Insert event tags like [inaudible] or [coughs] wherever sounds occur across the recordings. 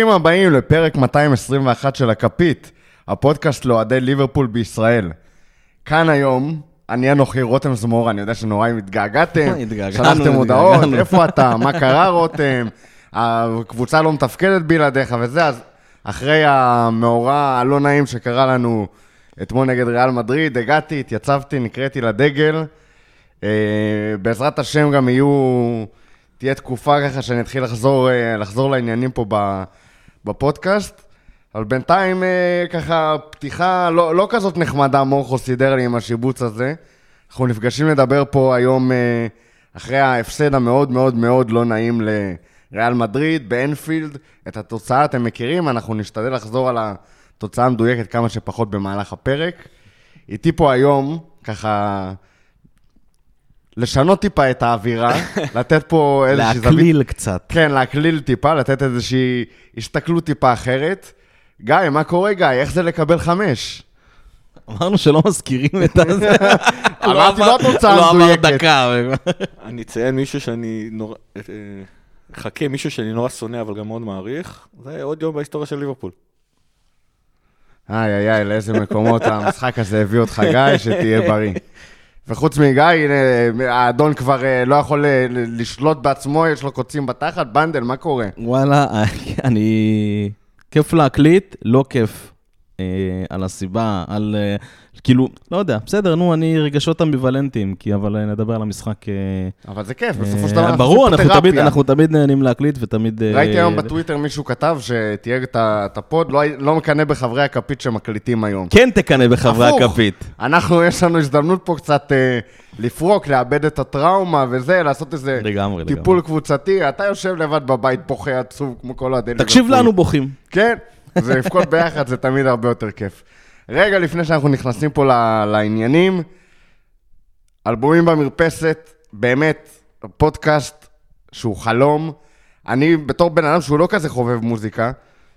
ברוכים הבאים לפרק 221 של הכפית, הפודקאסט לאוהדי ליברפול בישראל. כאן היום, אני אנוכי רותם זמור, אני יודע שנורא התגעגעתם, [laughs] התגעגענו, שלחתם הודעות. איפה אתה, מה קרה רותם, הקבוצה לא מתפקדת בלעדיך וזה, אז אחרי המאורע הלא נעים שקרה לנו אתמול נגד ריאל מדריד, הגעתי, התייצבתי, נקראתי לדגל. אה, בעזרת השם גם יהיו, תהיה תקופה ככה שאני אתחיל לחזור, אה, לחזור לעניינים פה ב- בפודקאסט. אבל בינתיים אה, ככה פתיחה לא, לא כזאת נחמדה, מורכו סידר לי עם השיבוץ הזה. אנחנו נפגשים לדבר פה היום אה, אחרי ההפסד המאוד מאוד מאוד לא נעים לריאל מדריד באנפילד. את התוצאה אתם מכירים, אנחנו נשתדל לחזור על התוצאה המדויקת כמה שפחות במהלך הפרק. איתי פה היום, ככה, לשנות טיפה את האווירה, [laughs] לתת פה איזושהי זווית. להקליל קצת. כן, להקליל טיפה, לתת איזושהי הסתכלות טיפה אחרת. גיא, מה קורה, גיא? איך זה לקבל חמש? אמרנו שלא מזכירים את הזה. [laughs] אמרתי, לא התוצאה לא עבר המדויקת. דקה. אני אציין מישהו שאני נורא... אה, חכה, מישהו שאני נורא שונא, אבל גם מאוד מעריך. זה עוד יום בהיסטוריה של ליברפול. איי, איי, איי, לאיזה מקומות [laughs] המשחק הזה הביא אותך, גיא, שתהיה בריא. וחוץ מגיא, האדון כבר אה, לא יכול אה, לשלוט בעצמו, יש לו קוצים בתחת. בנדל, מה קורה? וואלה, [laughs] אני... כיף להקליט, לא כיף על הסיבה, על... אה, כאילו, לא יודע, בסדר, נו, אני רגשות אמביוולנטיים, כי אבל אה, נדבר על המשחק. אה, אבל זה כיף, בסופו של אה, דבר ברור, פה אנחנו תמיד-. אנחנו תמיד נהנים להקליט ותמיד... אה, ראיתי היום זה- בטוויטר מישהו כתב שתייג את הפוד, לא- לא מקנא בחברי הכפית שמקליטים היום. כן תקנא בחברי. הכפית. אנחנו, יש לנו הזדמנות פה קצת אה, לפרוק, לאבד את הטראומה וזה, לעשות איזה לגמרי, לגמרי. טיפול קבוצתי. אתה יושב לבד בבית בוכה עצוב כמו כל אוהדי תקשיב. לנו בוכים. כן, זה לבכות ביחד, זה תמיד הרבה יותר כיף. רגע לפני שאנחנו נכנסים פה לעניינים, אלבומים במרפסת, באמת, פודקאסט שהוא חלום. אני בתור בן אדם שהוא לא כזה חובב מוזיקה,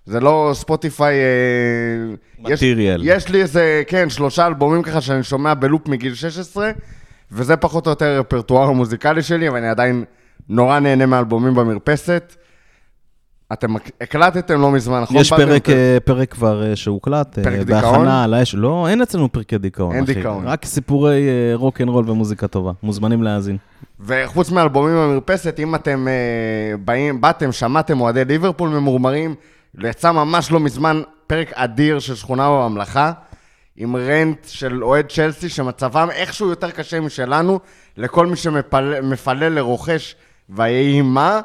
זה לא ספוטיפיי... אה, יש-. יש לי איזה, כן, שלושה אלבומים ככה שאני שומע ב loop מגיל 16, וזה פחות או יותר הרפרטואר המוזיקלי שלי, אבל אני עדיין נורא נהנה מאלבומים במרפסת. אתם הקלטתם לא מזמן, נכון? יש? פרק, אה, פרק כבר אה, שהוקלט, אה, פרק דיכאון? בהכנה על האש. לא, אין אצלנו פרקי דיכאון, אין אחי. דיכאון. רק סיפורי אה, rock and roll ומוזיקה טובה. מוזמנים להאזין. וחוץ מאלבומים במרפסת, אם אתם באים, באתם, שמעתם אוהדי ליברפול ממורמרים, יצא ממש לא מזמן פרק אדיר של שכונה בממלכה, עם רנט של אוהד צ'לסי, שמצבם איכשהו יותר קשה משלנו, לכל מי שמפלל לרוכש ויהי מה.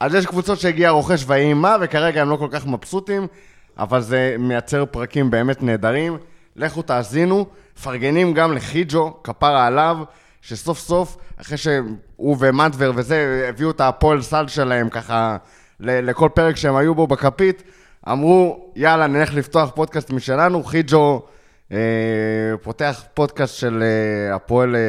אז יש קבוצות שהגיע רוכש ויהי מה, וכרגע הם לא כל כך מבסוטים, אבל זה מייצר פרקים באמת נהדרים. לכו תאזינו, מפרגנים גם לחיג'ו, כפרה עליו, שסוף סוף, אחרי שהוא ומדבר וזה, הביאו את הפועל סל שלהם ככה לכל פרק שהם היו בו בכפית, אמרו, יאללה, נלך לפתוח פודקאסט משלנו, חיג'ו אה, פותח פודקאסט של אה, הפועל אה,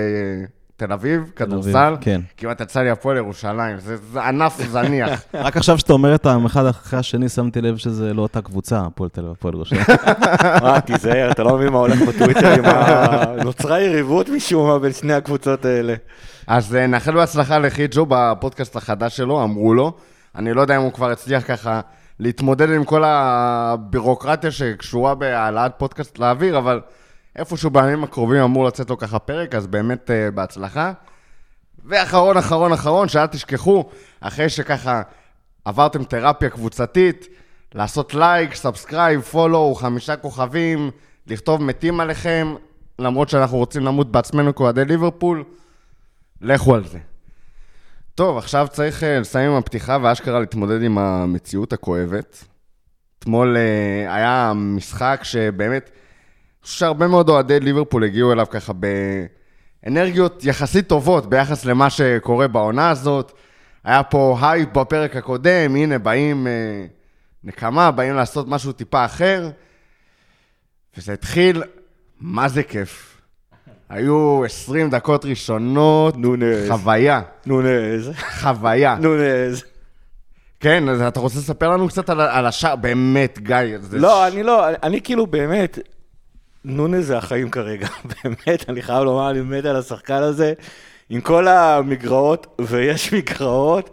תל אביב, כדורסל. כן. כמעט יצא לי הפועל ירושלים, זה, זה ענף זניח. [laughs] רק עכשיו שאתה אומר את האחד אחרי השני, שמתי לב שזה לא אותה קבוצה, הפועל תל אביב, הפועל ירושלים. [laughs] אה, תיזהר, אתה לא מבין מה הולך בטוויטר עם ה... [laughs] נוצרה יריבות משום מה בין שני הקבוצות האלה. אז אה, נאחל בהצלחה לחיג'ו בפודקאסט החדש שלו, אמרו לו. אני לא יודע אם הוא כבר הצליח ככה להתמודד עם כל הבירוקרטיה שקשורה בהעלאת פודקאסט לאוויר, אבל איפשהו בימים הקרובים אמור לצאת לו ככה פרק, אז באמת אה, בהצלחה. ואחרון, אחרון, אחרון, שאל תשכחו, אחרי שככה עברתם תרפיה קבוצתית, לעשות like, subscribe, follow, חמישה כוכבים, לכתוב מתים עליכם, למרות שאנחנו רוצים למות בעצמנו כאוהדי ליברפול, לכו על זה. טוב, עכשיו צריך אה, לסיים עם הפתיחה ואשכרה להתמודד עם המציאות הכואבת. אתמול אה, היה משחק שבאמת, חושב שהרבה מאוד אוהדי ליברפול הגיעו אליו ככה באנרגיות יחסית טובות ביחס למה שקורה בעונה הזאת. היה פה הייפ בפרק הקודם, הנה באים אה, נקמה, באים לעשות משהו טיפה אחר. וזה התחיל, מה זה כיף. היו 20 דקות ראשונות, נוניז. חוויה, נוניז. חוויה. נוניז. כן, אז אתה רוצה לספר לנו קצת על, על השער? באמת, גיא. לא, ש- אני לא, אני כאילו באמת, נוניז זה החיים כרגע. [laughs] באמת, אני חייב לומר, אני מת על השחקן הזה. עם כל המגרעות, ויש [laughs] מגרעות,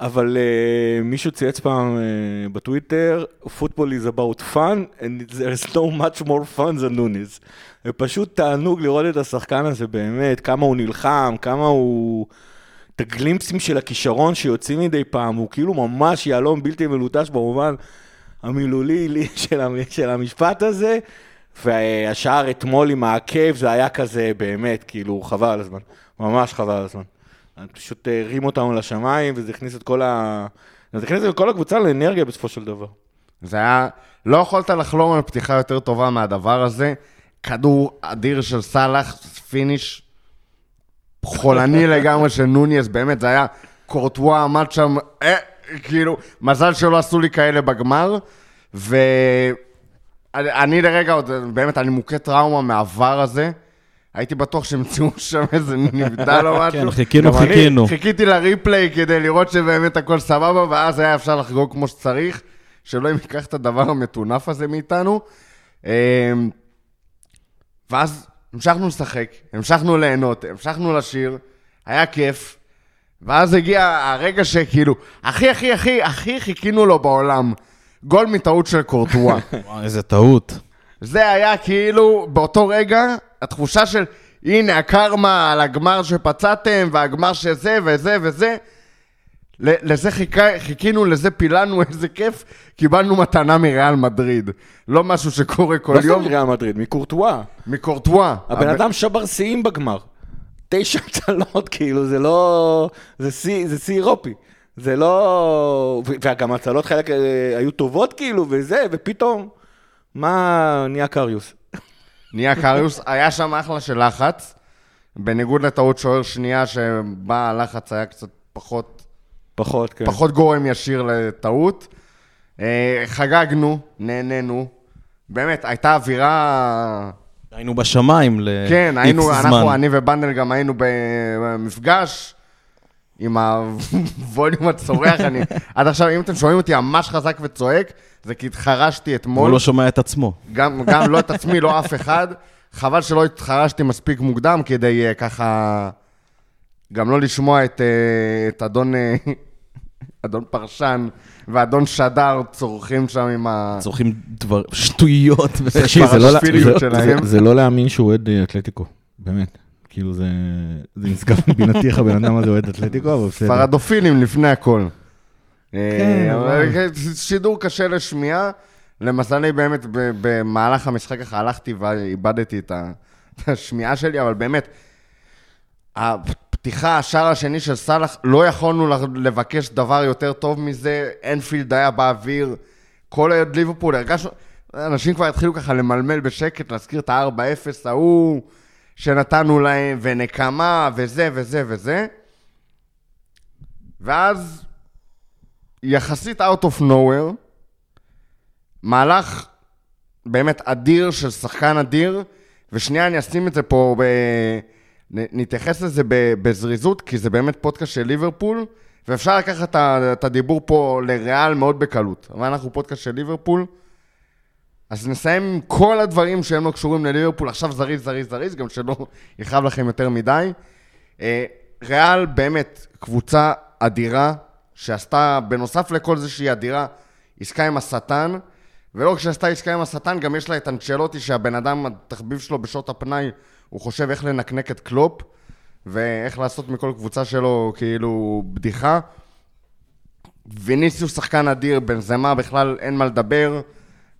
אבל uh, מישהו צייץ פעם uh, בטוויטר, football is about fun, and there is no much more fun than נוניז. זה פשוט תענוג לראות את השחקן הזה באמת, כמה הוא נלחם, כמה הוא... את הגלימפסים של הכישרון שיוצאים מדי פעם, הוא כאילו ממש יהלום בלתי מלוטש במובן המילולי [laughs] של, המ... של המשפט הזה, והשער אתמול עם העקב זה היה כזה באמת, כאילו חבל על הזמן, ממש חבל על הזמן. פשוט הרים אותנו לשמיים, וזה הכניס את כל ה... זה הכניס את כל הקבוצה לאנרגיה בסופו של דבר. זה היה... לא יכולת לחלום על פתיחה יותר טובה מהדבר הזה. כדור אדיר של סאלח, finish חולני [laughs] לגמרי של נוניז, באמת, זה היה... קורטואה עמד שם, אה, כאילו, מזל שלא עשו לי כאלה בגמר, ואני לרגע עוד, באמת, אני מוכה טראומה מהעבר הזה. הייתי בטוח שימצאו [laughs] שם איזה נבדל או משהו. כן, חיכינו, אני חיכינו. חיכיתי לריפליי כדי לראות שבאמת הכל סבבה, ואז היה אפשר לחגוג כמו שצריך, שלא אם ייקח את הדבר המטונף הזה מאיתנו. אמ, ואז המשכנו לשחק, המשכנו ליהנות, המשכנו לשיר, היה כיף. ואז הגיע הרגע שכאילו, הכי הכי הכי הכי חיכינו לו בעולם. גול מטעות של קורטואה. [laughs] איזה טעות. זה היה כאילו, באותו רגע, התחושה של, הנה הקרמה על הגמר שפצעתם, והגמר שזה וזה וזה. לזה חיכה, חיכינו, לזה פיללנו, [laughs] איזה כיף, קיבלנו מתנה מריאל מדריד. לא משהו שקורה כל לא יום. סתם ריאל מדריד, מקורטואה. מקורטואה. הבן אדם שבר שיאים בגמר. תשע [laughs] הצלות, כאילו, זה לא... זה זה שיא אירופי. זה לא... וגם הצלות חלק אה, היו טובות, כאילו, וזה, ופתאום... מה נהיה קריוס? נהיה קריוס, היה שם אחלה של לחץ, בניגוד לטעות שוער שנייה, שבה הלחץ היה קצת פחות, פחות, כן. פחות גורם ישיר לטעות. אה, חגגנו, נהנינו. באמת, הייתה אווירה... היינו בשמיים ל... כן, היינו, אנחנו. אני ובנדל גם היינו במפגש עם הווליום הצורח. אני, עד עכשיו, אם אתם שומעים אותי ממש חזק וצועק, זה כי התחרשתי הוא אתמול. לא שומע את עצמו. גם, גם לא את עצמי, לא אף אחד. חבל שלא התחרשתי מספיק מוקדם כדי uh, ככה... גם לא לשמוע את, uh, את אדון, uh, אדון פרשן ואדון שדר צורכים שם עם ה... צורכים דבר... שטויות. תקשיב, זה לא- זה- שלהם. זה- זה לא להאמין שהוא אוהד אתלטיקו, באמת. כאילו זה... זה נשגב מבינתי איך הבן אדם הזה אוהד אתלטיקו, אבל בסדר. פרדופילים לפני הכל. כן, אה, אבל- שידור קשה לשמיעה. למזלי באמת במהלך המשחק ככה הלכתי ואיבדתי את השמיעה שלי, אבל באמת, הפתיחה, השער השני של סאלח, לא יכולנו לבקש דבר יותר טוב מזה, אנפילד היה באוויר, כל אוהד ליברפול, הרגשנו, אנשים כבר התחילו ככה למלמל בשקט, להזכיר את ה-4-0 ההוא שנתנו להם, ונקמה, וזה וזה וזה. ואז, יחסית out of nowhere, מהלך באמת אדיר של שחקן אדיר, ושנייה אני אשים את זה פה, ב... נתייחס לזה בזריזות, כי זה באמת פודקאסט של ליברפול, ואפשר לקחת את הדיבור פה לריאל מאוד בקלות. אבל אנחנו פודקאסט של ליברפול, אז נסיים עם כל הדברים שהם לא קשורים לליברפול, עכשיו זריז, זריז, זריז, גם שלא [laughs] יכאב לכם יותר מדי. אה, ריאל באמת קבוצה אדירה, שעשתה, בנוסף לכל זה שהיא אדירה, עסקה עם השטן, ולא רק שעשתה עסקה עם השטן, גם יש לה את אנצ'לוטי, שהבן אדם, התחביב שלו בשעות הפנאי, הוא חושב איך לנקנק את קלופ, ואיך לעשות מכל קבוצה שלו כאילו בדיחה. ויניסיוס שחקן אדיר, בנזמה בכלל אין מה לדבר.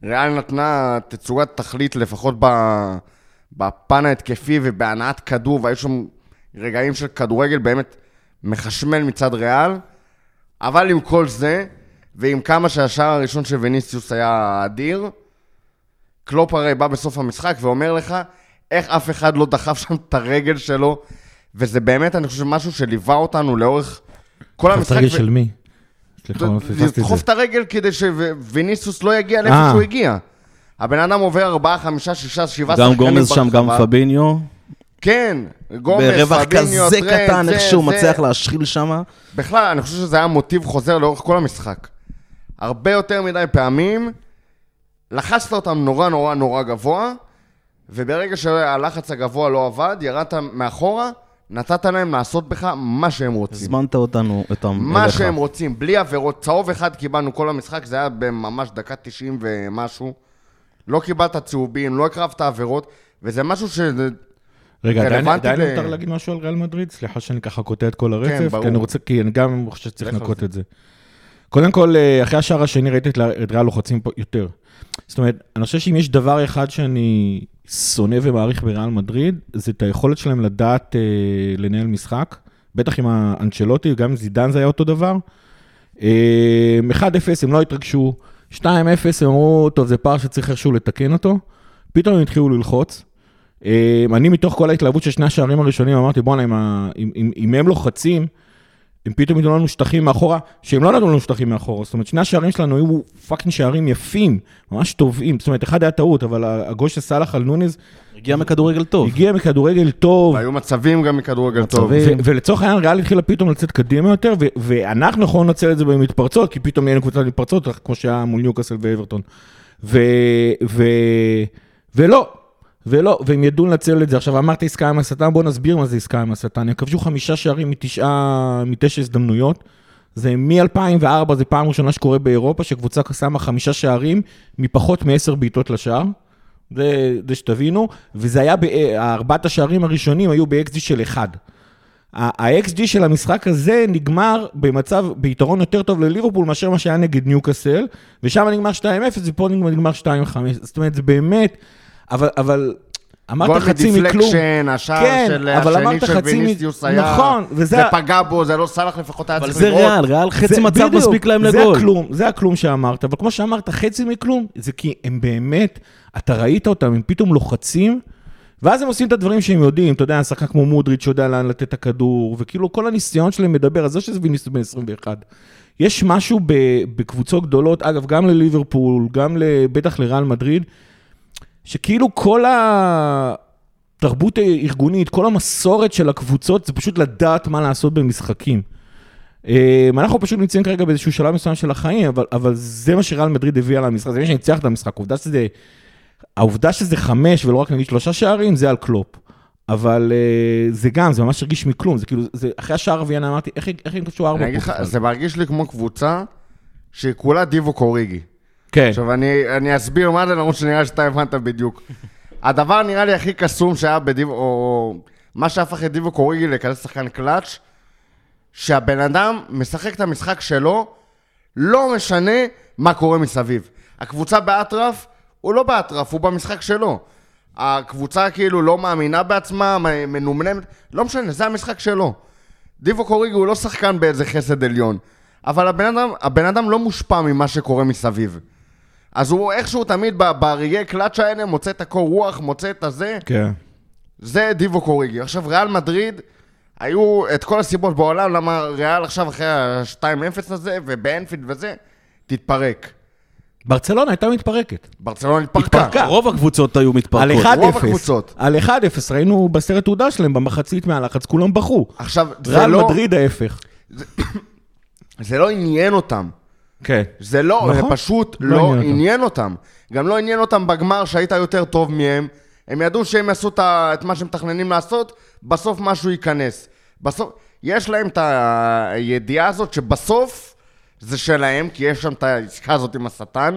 ריאל נתנה תצורת תכלית, לפחות בפן ההתקפי ובהנעת כדור, והיו שם רגעים של כדורגל באמת מחשמל מצד ריאל. אבל עם כל זה, ועם כמה שהשער הראשון של ויניסיוס היה אדיר, קלופ הרי בא בסוף המשחק ואומר לך, איך אף אחד לא דחף שם את הרגל שלו, וזה באמת, אני חושב, משהו שליווה אותנו לאורך כל המשחק. רגל ו- של מי? סליחה, לא פספסתי את לדחוף. את הרגל כדי שוויניסיוס לא יגיע לאיפה אה. שהוא הגיע. הבן אדם עובר ארבעה, חמישה, שישה, שבעה גם גומז שם, גם פביניו. כן, גומז, ברווח פביניו, כזה טרנד, קטן, זה, איך שהוא. מצליח להשחיל שם. בכלל, אני חושב שזה היה מוטיב חוזר לאורך כל המשחק. הרבה יותר מדי פעמים, לחצת אותם נורא נורא נורא גבוה, וברגע שהלחץ הגבוה לא עבד, ירדת מאחורה, נתת להם לעשות בך מה שהם רוצים. הזמנת אותנו, אותם מה אליך. שהם רוצים, בלי עבירות. צהוב אחד קיבלנו כל המשחק, זה היה בממש דקה 90 ומשהו. לא קיבלת צהובים, לא הקרבת עבירות, וזה משהו ש... רגע, עדיין ל- מותר להגיד משהו על ריאל מדריד? סליחה שאני ככה קוטע את כל הרצף, ברור. כי אני רוצה, כי אני גם חושב שצריך לנקות זה. את זה. קודם כל, אה, אחרי השער השני ראיתי את ריאל לוחצים פה יותר. זאת אומרת, אני חושב שאם יש דבר אחד שאני שונא ומעריך בריאל מדריד, זה את היכולת שלהם לדעת אה, לנהל משחק, בטח עם האנצ'לוטי, גם עם זידן זה היה אותו דבר. אה, 1-0 הם לא התרגשו, 2-0 הם אמרו, טוב, זה פער שצריך איכשהו לתקן אותו. פתאום הם התחילו ללחוץ. אה, אני מתוך כל ההתלהבות של שני השערים הראשונים אמרתי, בואנה, אם, אם, אם, אם הם לוחצים, הם פתאום ייתנו לנו שטחים מאחורה, שהם לא נתנו לנו שטחים מאחורה. זאת אומרת, שני השערים שלנו היו fucking שערים יפים, ממש טובים. זאת אומרת, אחד היה טעות, אבל הגול של סאלח ונוניז הגיע מכדורגל טוב. הגיע מכדורגל טוב. והיו מצבים גם מכדורגל טוב. ולצורך העניין ריאל התחילה פתאום לצאת קדימה יותר, ו- ואנחנו יכולנו לנצל את זה במתפרצות, כי פתאום נהיינו קבוצת מתפרצות, כמו שהיה מול ניוקאסל ואברטון. ו- ו- ולא, ולא, והם ידעו לנצל את זה. עכשיו אמרת עסקה עם השטן, בואו נסביר מה זה עסקה עם השטן. הם כבשו חמישה שערים מתשעה, מתשע הזדמנויות. זה מ-2004, זה פעם ראשונה שקורה באירופה, שקבוצה שמה חמישה שערים מפחות מעשר בעיטות לשער. זה, זה שתבינו, וזה היה, ב- ארבעת השערים הראשונים היו ב-XG של 1. ה-XG של המשחק הזה נגמר במצב, ביתרון יותר טוב לליברפול מאשר מה שהיה נגד ניוקאסל, ושם נגמר 2-0 ופה נגמר 2-5. זאת אומרת, זה באמת, אבל, אבל אמרת גול חצי מכלום. מדיפלקשן, השער כן, של אבל השני של חצי מ- ויניסיוס היה... נכון, וזה זה פגע בו, זה לא סלח לפחות היה אבל צריך זה לראות. ריאל, ריאל חצי זה- מצב בדיוק, מספיק להם זה לגול. הכלום, זה הכלום שאמרת, אבל כמו שאמרת, חצי מכלום, זה כי הם באמת, אתה ראית אותם, הם פתאום לוחצים, ואז הם עושים את הדברים שהם יודעים, אתה יודע, שחקן כמו מודריץ' שיודע לאן לתת את הכדור, וכאילו כל הניסיון שלהם מדבר, אז זה שזה ויניסטוס בן 21. יש משהו בקבוצות גדולות, אגב, גם לליברפול, גם בטח לריאל מדריד, שכאילו כל התרבות הארגונית, כל המסורת של הקבוצות, זה פשוט לדעת מה לעשות במשחקים. אה, אנחנו פשוט נמצאים כרגע באיזשהו שלב מסוים של החיים, אבל, אבל זה מה שריאל מדריד הביאה למשחק, זה מי שניצח את המשחק, העובדה שזה, העובדה שזה חמש ולא רק נגיד שלושה שערים, זה על קלופ. אבל uh, זה גם, זה ממש הרגיש מכלום, זה כאילו, זה, אחרי השער הרביעי אמרתי, איך, איך הם כבשו ארבע אני אגיד פה לך, בכלל?" זה מרגיש לי כמו קבוצה שהיא כולה דיבו קוריגי. כן, עכשיו, אני, אני אסביר מה זה, למרות שנראה שאתה הבנת בדיוק. [laughs] הדבר נראה לי הכי קסום שהיה בדיבו, או מה שהפך את דיבו קוריגי לכזה שחקן קלאץ', שהבן אדם משחק את המשחק שלו, לא משנה מה קורה מסביב. הקבוצה באטרף, הוא לא באטרף, הוא במשחק שלו. הקבוצה כאילו לא מאמינה בעצמה, מנומנמת, לא משנה, זה המשחק שלו. דיבו קוריגי הוא לא שחקן באיזה חסד עליון, אבל הבן אדם, הבן אדם לא מושפע ממה שקורה מסביב. אז הוא איכשהו תמיד ברגעי קלאץ' האלה מוצא את הקור רוח, מוצא את הזה, כן. זה דיבו קוריגי. עכשיו, ריאל מדריד, היו את כל הסיבות בעולם למה ריאל עכשיו אחרי ה-2-0 הזה, ובאנפילד וזה, תתפרק. ברצלונה הייתה מתפרקת. ברצלונה התפרקה. התפרקה. רוב הקבוצות היו על מתפרקות. 1-0, רוב הקבוצות. על 1-0, ראינו בסרט תעודה שלהם, במחצית מהלחץ, כולם בכו. עכשיו, זה ריאל לא, מדריד ההפך. זה [coughs] לא עניין אותם. כן. זה לא, נכון. זה פשוט לא לא עניין עניין אותם. גם לא עניין אותם בגמר שהיית יותר טוב מהם. הם ידעו שהם יעשו את מה שהם מתכננים לעשות, בסוף משהו ייכנס. בסוף, יש להם את הידיעה הזאת שבסוף זה שלהם, כי יש שם את העסקה הזאת עם השטן,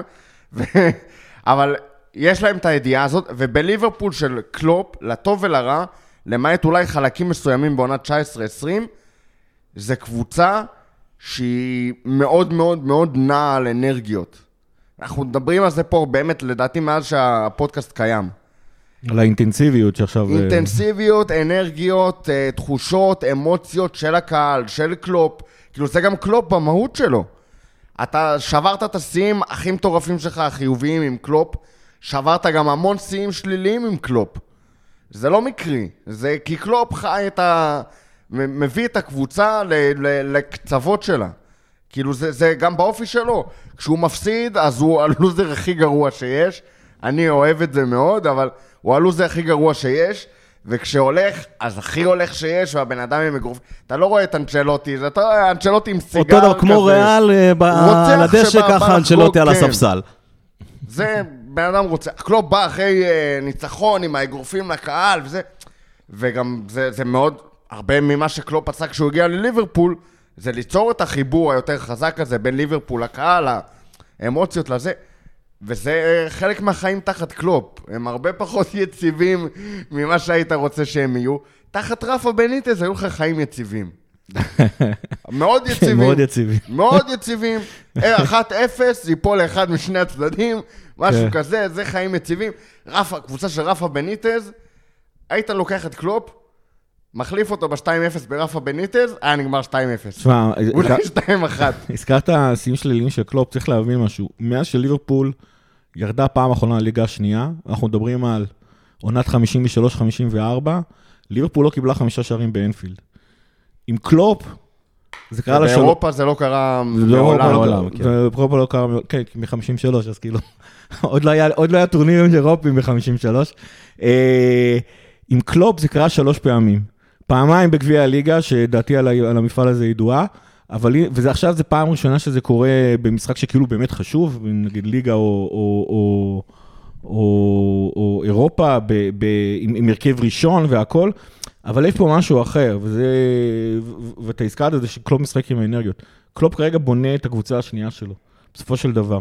ו... [laughs] אבל יש להם את הידיעה הזאת, ובליברפול של קלופ, לטוב ולרע, למעט אולי חלקים מסוימים בעונת 19-20, זה קבוצה שהיא מאוד מאוד מאוד נעה על אנרגיות. אנחנו מדברים על זה פה באמת, לדעתי, מאז שהפודקאסט קיים. על האינטנסיביות שעכשיו... אה, אינטנסיביות, אנרגיות, אה, תחושות, אמוציות של הקהל, של קלופ. כאילו, זה גם קלופ במהות שלו. אתה שברת את השיאים הכי מטורפים שלך, החיוביים עם קלופ. שברת גם המון שיאים שליליים עם קלופ. זה לא מקרי, זה כי קלופ חי את ה... מביא את הקבוצה ל... ל... לקצוות שלה. כאילו, זה, זה גם באופי שלו. כשהוא מפסיד, אז הוא הלוזר הכי גרוע שיש. אני אוהב את זה מאוד, אבל הוא הלוזר הכי גרוע שיש. וכשהולך, אז הכי הולך שיש, והבן אדם עם אגרוף... אתה לא רואה את אנצ'לוטי, זה אתה רואה אנצ'לוטי עם סיגר אותו דבר, כמו כזה. ריאל אה, על הדשא, ככה אנצ'לוטי על כן. הספסל. זה בן אדם רוצה, קלופ בא אחרי אה, ניצחון עם האגרופים לקהל וזה, וגם זה, זה מאוד, הרבה ממה שקלופ עשה כשהוא הגיע לליברפול, זה ליצור את החיבור היותר חזק הזה בין ליברפול לקהל, האמוציות לזה. וזה חלק מהחיים תחת קלופ. הם הרבה פחות [laughs] יציבים ממה שהיית רוצה שהם יהיו. תחת רפה בניטז היו לך חיים יציבים. [laughs] מאוד יציבים. [laughs] מאוד יציבים. מאוד יציבים. 1-0, ייפול לאחד משני הצדדים, משהו כן. כזה, זה חיים יציבים. רפה, קבוצה של רפה בניטז, היית לוקח את קלופ, מחליף אותו ב-2-0 ברפה בניטז, היה נגמר 2-0. תשמע, אולי הזכ- 2-1. הזכרת שיאים שליליים של קלופ, צריך להבין משהו. מאז שליברפול ירדה פעם אחרונה לליגה השנייה, אנחנו מדברים על עונת 53-54, ליברפול לא קיבלה חמישה שערים באנפילד. עם קלופ, זה קרה לה שלוש... באירופה זה לא קרה לא, מעולם. כן. באירופה לא קרה, כן, מ-53, אז כאילו, [laughs] עוד לא היה- עוד לא היה טורנירים אירופיים ב-53. עם קלופ זה קרה שלוש פעמים. פעמיים בגביע הליגה, שדעתי על ה- על המפעל הזה ידועה, אבל וזה עכשיו, זו פעם ראשונה שזה קורה במשחק שכאילו באמת חשוב, נגיד ליגה או, או, או, או, או אירופה, ב, ב, עם, עם הרכב ראשון והכל, אבל יש פה משהו אחר, וזה, ו- ואתה הזכרת את זה שקלופ משחק עם האנרגיות. קלופ כרגע בונה את הקבוצה השנייה שלו, בסופו של דבר.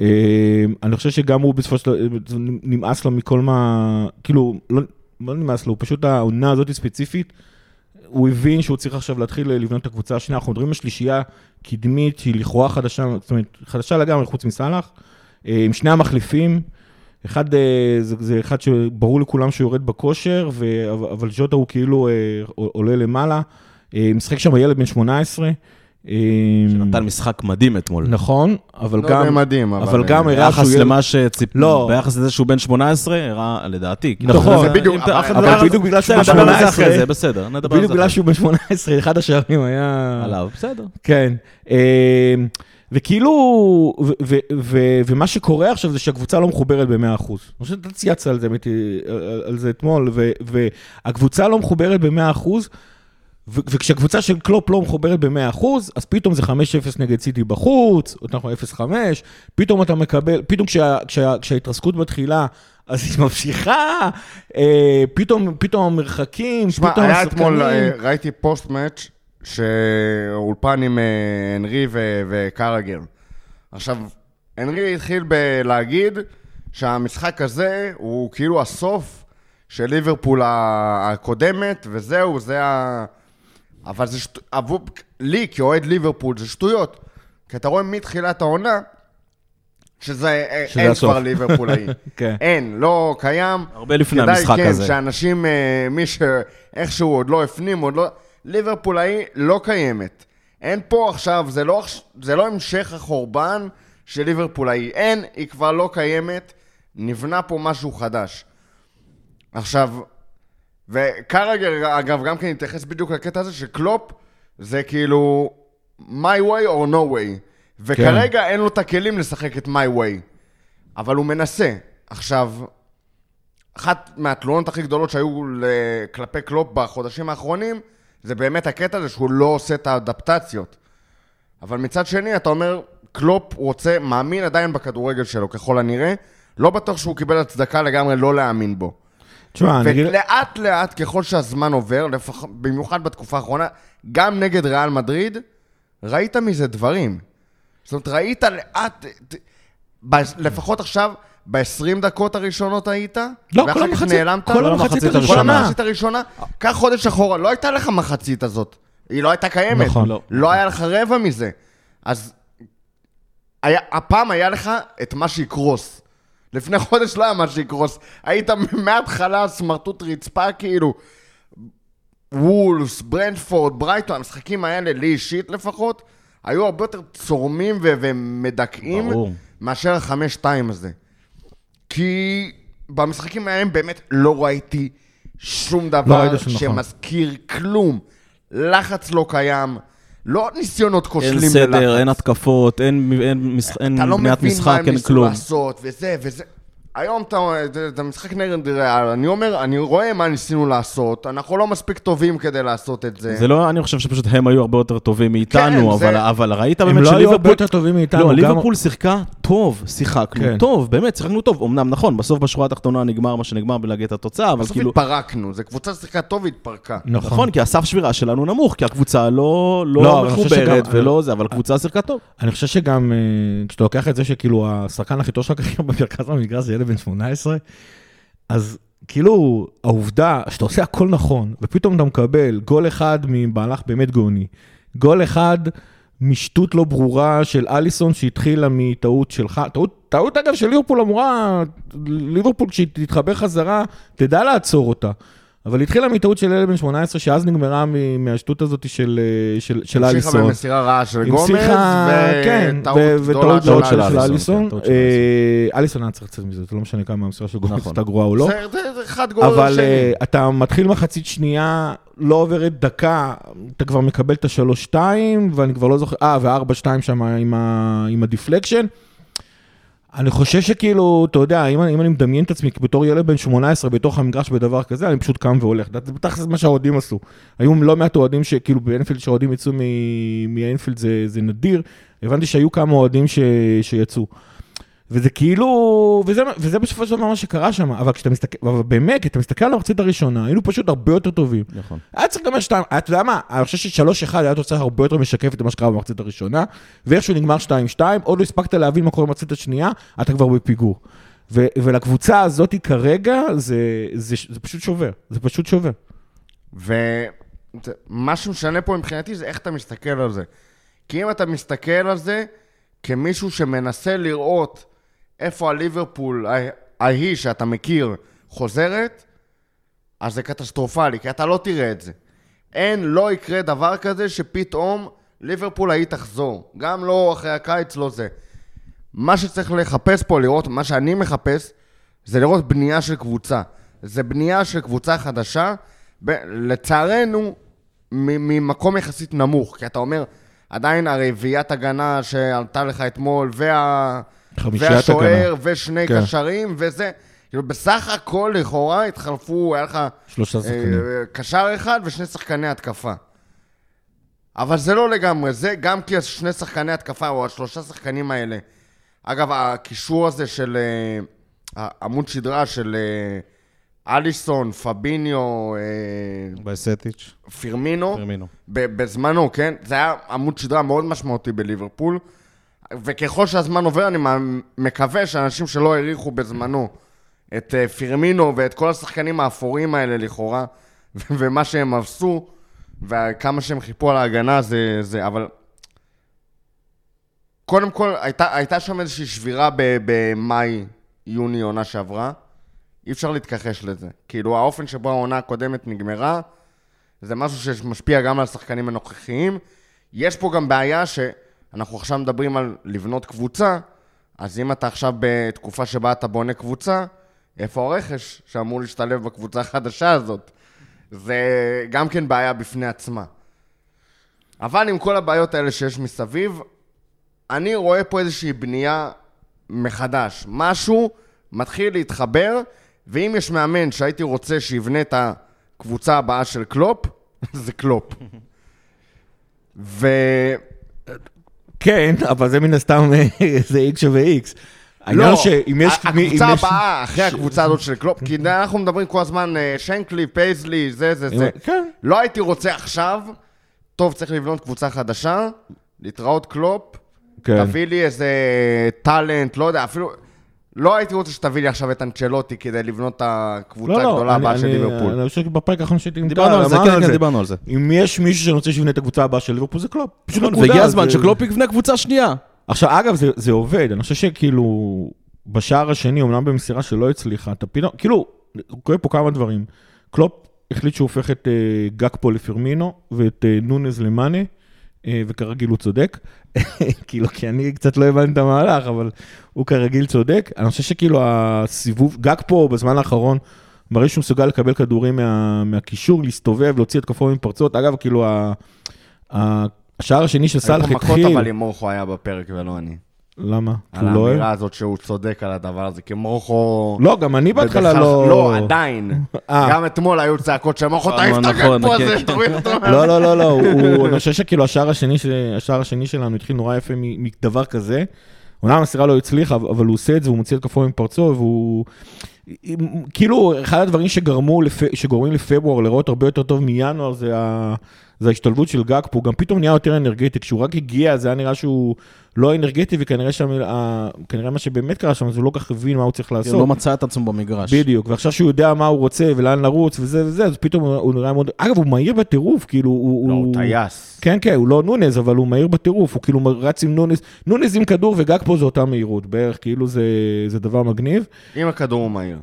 אה, אני חושב שגם הוא בסופו של דבר, נמאס לו מכל מה, כאילו, לא, לא נמאס לו, הוא פשוט העונה הזאת ספציפית, הוא הבין שהוא צריך עכשיו להתחיל לבנות את הקבוצה השנייה. אנחנו מדברים על שלישייה קדמית שהיא לכאורה חדשה, זאת אומרת, חדשה לגמרי חוץ מסאלח, אה, עם שני המחליפים. אחד, אה, זה, זה אחד שברור לכולם שהוא יורד בכושר, ו, אבל- ז'וטה הוא כאילו אה, עולה למעלה. אה, משחק שם ילד בן 18. אה, שנתן משחק מדהים אתמול. נכון, אבל לא גם... יודע, מדהים, אבל... אבל גם אה, הראה שהוא ביחס. למה שציפ... לא. ביחס לזה שהוא בן 18, הראה, לדעתי. כאילו, נכון, זה בדיוק, אבל- אבל נדבר על בדיוק בגלל שהוא זה 18, אחרי זה, בסדר, נדבר על בדיוק זה בגלל אחרי שהוא בן 18, אחד השערים היה... עליו, בסדר. כן. אה, וכאילו, ו- ו- ו- ומה שקורה עכשיו זה שהקבוצה לא מחוברת ב-100%. אני חושב שאתה צייצת על זה, אתמול, והקבוצה לא מחוברת ב-100%, ו- וכשהקבוצה של קלופ לא מחוברת ב-100%, אז פתאום זה 5-0 נגד סיטי בחוץ, אנחנו 0-5, פתאום אתה מקבל, פתאום כשה, כשה, כשההתרסקות מתחילה, אז היא ממשיכה, אה, פתאום, פתאום המרחקים, שמע, פתאום היה השחקנים. אתמול, אה, ראיתי פוסט מאץ' שאולפן עם אה, הנרי ו- וקרגר. עכשיו, הנרי התחיל בלהגיד שהמשחק הזה הוא כאילו הסוף של ליברפול הקודמת, וזהו, זה ה... אבל זה שטויות, עבור... לי כאוהד ליברפול זה שטויות. כי אתה רואה מתחילת העונה, שזה, אה, שזה אין הסוף. כבר ליברפולאי. [laughs] כן. אין, לא קיים. הרבה לפני כדאי, המשחק כן, הזה. שאנשים, אה, מי שאיכשהו עוד לא הפנים, עוד לא... ליברפולאי לא קיימת. אין פה עכשיו, זה לא, זה לא המשך החורבן של ליברפולאי. אין, היא כבר לא קיימת. נבנה פה משהו חדש. עכשיו, וקרגר, אגב, גם כן התייחס בדיוק לקטע הזה שקלופ זה כאילו my way or no way. וכרגע כן. אין לו את הכלים לשחק את my way. אבל הוא מנסה. עכשיו, אחת מהתלונות הכי גדולות שהיו כלפי קלופ בחודשים האחרונים, זה באמת הקטע הזה שהוא לא עושה את האדפטציות. אבל מצד שני, אתה אומר, קלופ רוצה, מאמין עדיין בכדורגל שלו, ככל הנראה. לא בטוח שהוא קיבל הצדקה לגמרי לא להאמין בו. תשמע, אני אגיד... ולאט לאט, ככל שהזמן עובר, לפח... במיוחד בתקופה האחרונה, גם נגד ריאל מדריד, ראית מזה דברים. זאת אומרת, ראית לאט, ב... לפחות עכשיו, ב-20 דקות הראשונות היית, לא, ואחר כל כך המחצית, נעלמת. כל המחצית המחצית כל הראשונה. המחצית הראשונה, קח חודש אחורה, לא הייתה לך מחצית הזאת. היא לא הייתה קיימת. נכון. לא. לא היה לך רבע מזה. אז היה, הפעם היה לך את מה שיקרוס. לפני חודש לא היה מה שיקרוס. היית מההתחלה סמרטוט רצפה, כאילו, וולס, ברנדפורד, ברייטון, המשחקים האלה, לי אישית לפחות, היו הרבה יותר צורמים ו- ומדכאים ברור. מאשר החמש-שתיים הזה. כי במשחקים ההם באמת לא ראיתי שום לא דבר ראית שום נכון. שמזכיר כלום. לחץ לא קיים, לא ניסיונות כושלים אין ללחץ. סדר, אין התקפות, אין אין משח- אין אתה לא בניית מבין מה משחק, הם אין ניסו כלום. לעשות, וזה וזה. היום אתה, זה משחק נגד ריאל, אני אומר, אני רואה מה ניסינו לעשות, אנחנו לא מספיק טובים כדי לעשות את זה. זה לא, אני חושב שפשוט הם היו הרבה יותר טובים מאיתנו, כן, זה- אבל, אבל ראית הם באמת לא היו הרבה שליברפול... יותר טובים מאיתנו. לא, גם- ליברפול שיחקה טוב, שיחקנו כן. טוב, באמת, שיחקנו טוב. אמנם נכון, בסוף בשורה התחתונה נגמר מה שנגמר בלהגיד את התוצאה, אבל בסוף כאילו... התפרקנו, זו קבוצה ששיחקה טוב והתפרקה. נכון, כי הסף שבירה שלנו נמוך, כי הקבוצה לא, לא, לא אבל אני מחוברת שגם- ולא זה, אבל הקבוצה שיחקה טוב. אני חושב שגם אה, כשאתה לוקח את זה שכאילו השחקן הכי טוב שלך כרגע במרכז המגרש זה ילד בן 18, אז כאילו העובדה שאתה עושה הכל נכון, ופתאום אתה מקבל גול אחד ממהלך באמת גאוני, גול אחד משטות לא ברורה של אליסון שהתחילה מטעות שלך, טעות, טעות אגב של ליברפול אמורה, ליברפול כשהיא תתחבר חזרה, תדע לעצור אותה. אבל היא התחילה מטעות של ילד בן 18, שאז נגמרה מהשטות הזאת של, אה, של, של המשיכה אליסון. במסירה רעה של גומז, כן, וטעות ו- גדולה של של אליסון. אליסון. אה, אליסון היה צריך לצאת מזה, זה לא משנה כמה המסירה של גומז נכון. הייתה גרועה או לא. זה- אחד גול אבל שני. אה, אתה מתחיל מחצית שנייה, לא עוברת דקה, אתה כבר מקבל את השלוש-שתיים, ואני כבר לא זוכר, אה, וארבע-שתיים שם עם ה- עם ה deflection. אני חושב שכאילו, אתה יודע, אם, אם אני מדמיין את עצמי בתור ילד בן 18 בתוך המגרש בדבר כזה, אני פשוט קם והולך. זה בטח מה שהאוהדים עשו. היו לא מעט אוהדים שכאילו באנפילד, שהאוהדים יצאו מ- מאנפילד זה, זה נדיר. הבנתי שהיו כמה אוהדים שיצאו. וזה כאילו, וזה, וזה בסופו של דבר מה שקרה שם, אבל כשאתה מסתכל, אבל באמת, אתה מסתכל על המחצית הראשונה, היינו פשוט הרבה יותר טובים. נכון. היה צריך גם שתיים, אתה יודע מה, אני חושב ששלוש אחד היה תוצאה הרבה יותר משקפת למה שקרה במחצית הראשונה, ואיכשהו נגמר שתיים שתיים, עוד לא הספקת להבין מה קורה במחצית השנייה, אתה כבר בפיגור. ו- ולקבוצה הזאת כרגע, זה, זה, זה פשוט שובר, זה פשוט שובר. ומה שמשנה פה מבחינתי זה איך אתה מסתכל על זה. כי אם אתה מסתכל על זה כמישהו שמנסה לראות איפה הליברפול ההיא שאתה מכיר חוזרת, אז זה קטסטרופלי, כי אתה לא תראה את זה. אין, לא יקרה דבר כזה שפתאום ליברפול ההיא תחזור. גם לא אחרי הקיץ, לא זה. מה שצריך לחפש פה, לראות, מה שאני מחפש, זה לראות בנייה של קבוצה. זה בנייה של קבוצה חדשה, ב- לצערנו, ממקום יחסית נמוך, כי אתה אומר, עדיין הרביעיית הגנה שעלתה לך אתמול, וה... והשוער. ושני כן. קשרים, וזה... כאילו, בסך הכל, לכאורה, התחלפו, היה לך שלושה שחקנים. אה, קשר אחד ושני שחקני התקפה. אבל זה לא לגמרי, זה גם כי שני שחקני התקפה, או השלושה שחקנים האלה. אגב, הקישור הזה של אה, עמוד שדרה של אה, אליסון, פביניו, אה, בסטיץ', פירמינו, פרמינו. ב- בזמנו, כן? זה היה עמוד שדרה מאוד משמעותי בליברפול, וככל שהזמן עובר, אני מקווה שאנשים שלא העריכו בזמנו את אה, פירמינו ואת כל השחקנים האפורים האלה לכאורה, [laughs] ומה שהם עשו, וכמה שהם חיפו על ההגנה, זה... זה אבל... קודם כל, הייתה, הייתה שם איזושהי שבירה במאי, יוני, עונה שעברה. אי אפשר להתכחש לזה. כאילו, האופן שבו העונה הקודמת נגמרה, זה משהו שמשפיע גם על השחקנים הנוכחיים. יש פה גם בעיה שאנחנו עכשיו מדברים על לבנות קבוצה, אז אם אתה עכשיו בתקופה שבה אתה בונה קבוצה, איפה הרכש שאמור להשתלב בקבוצה החדשה הזאת? זה גם כן בעיה בפני עצמה. אבל עם כל הבעיות האלה שיש מסביב, אני רואה פה איזושהי בנייה מחדש. משהו מתחיל להתחבר, ואם יש מאמן שהייתי רוצה שיבנה את הקבוצה הבאה של קלופ, [laughs] זה קלופ. ו... כן, אבל זה מן הסתם, אה, זה X שווה X. לא, שאם יש... הקבוצה הבאה, אחרי הקבוצה הזאת של קלופ, כי אנחנו מדברים כל הזמן, אה, שנקלי, פייזלי, זה, זה, זה. כן. לא הייתי רוצה עכשיו, טוב, צריך לבנות קבוצה חדשה, להתראות קלופ, כן. תביא לי איזה טאלנט, לא יודע, אפילו... לא הייתי רוצה שתביא לי עכשיו את אנצ'לוטי כדי לבנות את הקבוצה לא, לא, הגדולה אני- הבאה של ליברפול. אני חושב שבפרק האחרון שהייתי דיברנו על זה, אמרנו כן, כן, דיברנו על זה. אם יש מישהו שרוצה שיבנה את הקבוצה הבאה של ליברפול זה קלופ. פשוט נכון, נקודה, והגיע הזמן שקלופ יבנה קבוצה שנייה. עכשיו, אגב, זה, זה עובד, אני חושב שכאילו, בשער השני, אומנם במסירה שלא הצליחה, אתה פתאום, כאילו, קורה פה כמה דברים. קלופ החליט שהוא הופך את אה, גקפו לפירמינו, ואת אה, נונז למאנה, אה, וכרגיל הוא צודק. [laughs] כאילו, כי אני קצת לא הבנתי את המהלך, אבל הוא כרגיל צודק. אני חושב שכאילו הסיבוב, גקפו בזמן האחרון, מראה שהוא מסוגל לקבל כדורים מה, מהקישור, להסתובב, להוציא התקפות מפרצות. אגב, כאילו, ה, ה, השער השני של סאלח פה מכות התחיל... אבל אם מורכו היה בפרק ולא אני. למה? על הוא לא אוהב? האמירה הזאת שהוא צודק על הדבר הזה, כי מורכו... לא, גם אני בהתחלה לא... לא, עדיין. אה. גם אתמול היו צעקות של מורכו, תעיף את הגג פה הזה. תוריד אותו. לא, לא, לא, לא, אני חושב שכאילו השער השני, שלנו התחיל נורא יפה מדבר כזה. אומנם המסירה לא הצליחה, אבל הוא עושה את זה, הוא מוציא את כפו מפרצו, והוא... כאילו, אחד הדברים שגרמו, לפ... שגורמים לפברואר לראות הרבה יותר טוב מינואר זה, ה... זה ההשתלבות של גג פה, גם פתאום נהיה יותר אנרגטי, כשהוא רק הגיע זה היה נראה שהוא לא אנרגטי, וכנראה שם, ה... כנראה מה שבאמת קרה שם, זה הוא לא כל כך הבין מה הוא צריך לעשות. הוא לא מצא את עצמו במגרש. בדיוק, ועכשיו שהוא יודע מה הוא רוצה ולאן לרוץ וזה וזה, אז פתאום הוא נראה מאוד... אגב, הוא מהיר בטירוף, כאילו, הוא... לא, הוא טייס. כן, כן, הוא לא נונז, אבל הוא מהיר בטירוף, הוא כאילו רץ עם נונז, נונז עם כדור וגג פה זה אותה מהירות, בערך, כאילו זה, זה דבר מגניב. עם הכדור הוא מהיר.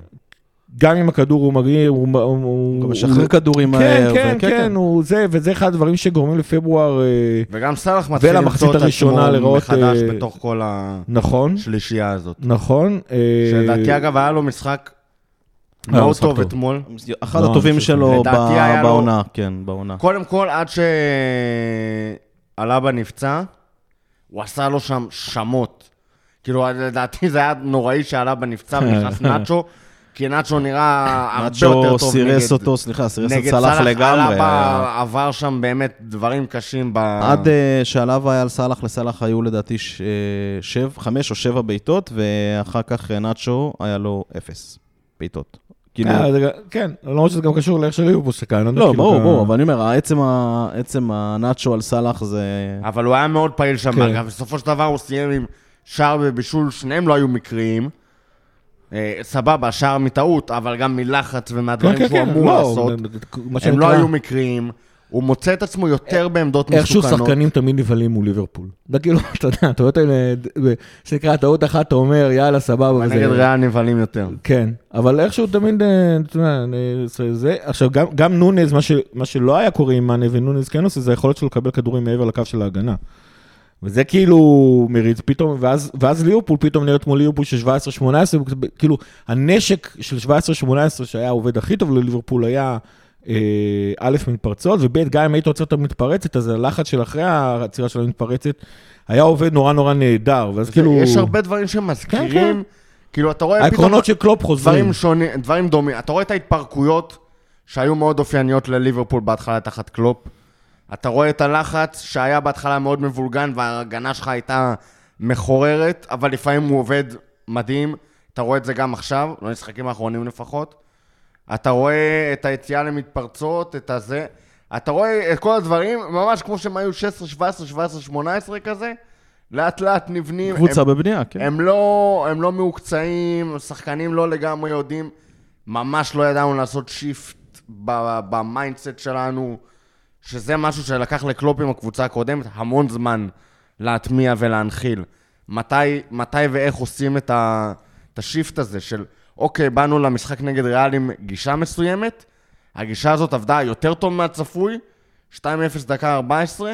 גם עם הכדור הוא מגניב, הוא... הוא גם משחרר כדורים כן, מהר. כן, כן, הוא זה, וזה אחד הדברים שגורמים לפברואר... אה, וגם סאלח מתחיל למצוא את עצמו לראות, מחדש אה, בתוך כל נכון, השלישייה הזאת. נכון. אה, שלדעתי, אגב, היה לו משחק מאוד טוב טוב. אתמול. אחד לא, הטובים שלו בעונה, כן, בעונה. קודם כל, עד שאלאבה נפצע, הוא עשה לו שם שמות. כאילו, לדעתי זה היה נוראי שאלאבה נפצע [laughs] ונכנס נאצ'ו, כי נאצ'ו נראה הרבה יותר נאצ'ו טוב סירס נגד... אותו, סליחה, סירס את נגד סלאח לגמרי. אלאבה היה- עבר שם באמת דברים קשים ב... עד אה, שעליו היה על סאלח, לסאלח היו לדעתי ש- אה, שב, חמש או שבע בעיטות, ואחר כך אה, נאצ'ו היה לו אפס בעיטות. כאילו, אה, זה גם- כן, למרות שזה גם קשור לאיך שליברפול שיחקה. לא, ברור, ברור, אבל אני אומר, עצם הנאצ'ו על סאלח זה... אבל הוא היה מאוד פעיל שם, כן. אגב, בסופו של דבר הוא סיים עם שער ובישול, שניהם לא היו מקריים. אה, סבבה, שער מטעות, אבל גם מלחץ ומהדברים כן, שהוא כן, אמור לא, לעשות. הם לא שנקרא- היו מקריים. הוא מוצא את עצמו יותר בעמדות איכשהו מסוכנות. שחקנים תמיד נבהלים מול ליברפול. זה כאילו, [laughs] אתה יודע, הטעויות האלה, שנקרא, טעות אחת, אתה אומר, יאללה, סבבה. נגד ריאל נבהלים יותר. כן, אבל איכשהו תמיד, אה, אתה יודע, אה, זה- עכשיו, גם- גם נונז, מה שלא היה קורה עם מאנה ונונז כן עושה, זה היכולת שלו לקבל כדורים מעבר לקו של ההגנה. וזה כאילו מריץ פתאום, ואז, ואז ליברפול פתאום נראית כמו ליברפול של 17-18, כאילו הנשק של 17-18 שהיה העובד הכי טוב לליברפול היה אה, א', מתפרצות, וב', גם אם היית עוצר את המתפרצת, אז הלחץ של אחרי העצירה של המתפרצת היה עובד נורא נורא נהדר, ואז כאילו... יש הרבה דברים שמזכירים, כאילו, אתה רואה פתאום העקרונות של קלופ חוזרים. דברים שונים, דברים דומים. אתה רואה את ההתפרקויות שהיו מאוד אופייניות לליברפול בהתחלה תחת קלופ. אתה רואה את הלחץ שהיה בהתחלה מאוד מבולגן וההגנה שלך הייתה מחוררת, אבל לפעמים הוא עובד מדהים. אתה רואה את זה גם עכשיו, במשחקים האחרונים לפחות. אתה רואה את היציאה למתפרצות, את הזה. אתה רואה את כל הדברים, ממש כמו שהם היו 16, 17, 17, 18 כזה, לאט לאט נבנים. קבוצה הם- בבנייה, כן. הם לא, הם לא מהוקצעים, שחקנים לא לגמרי יודעים, ממש לא ידענו לעשות shift ב mindset שלנו, שזה משהו שלקח לקלופ עם הקבוצה הקודמת המון זמן להטמיע ולהנחיל. מתי, מתי ואיך עושים את, ה, את ה shift הזה של, אוקיי, באנו למשחק נגד ריאל עם גישה מסוימת, הגישה הזאת עבדה יותר טוב מהצפוי, 2-0 דקה 14,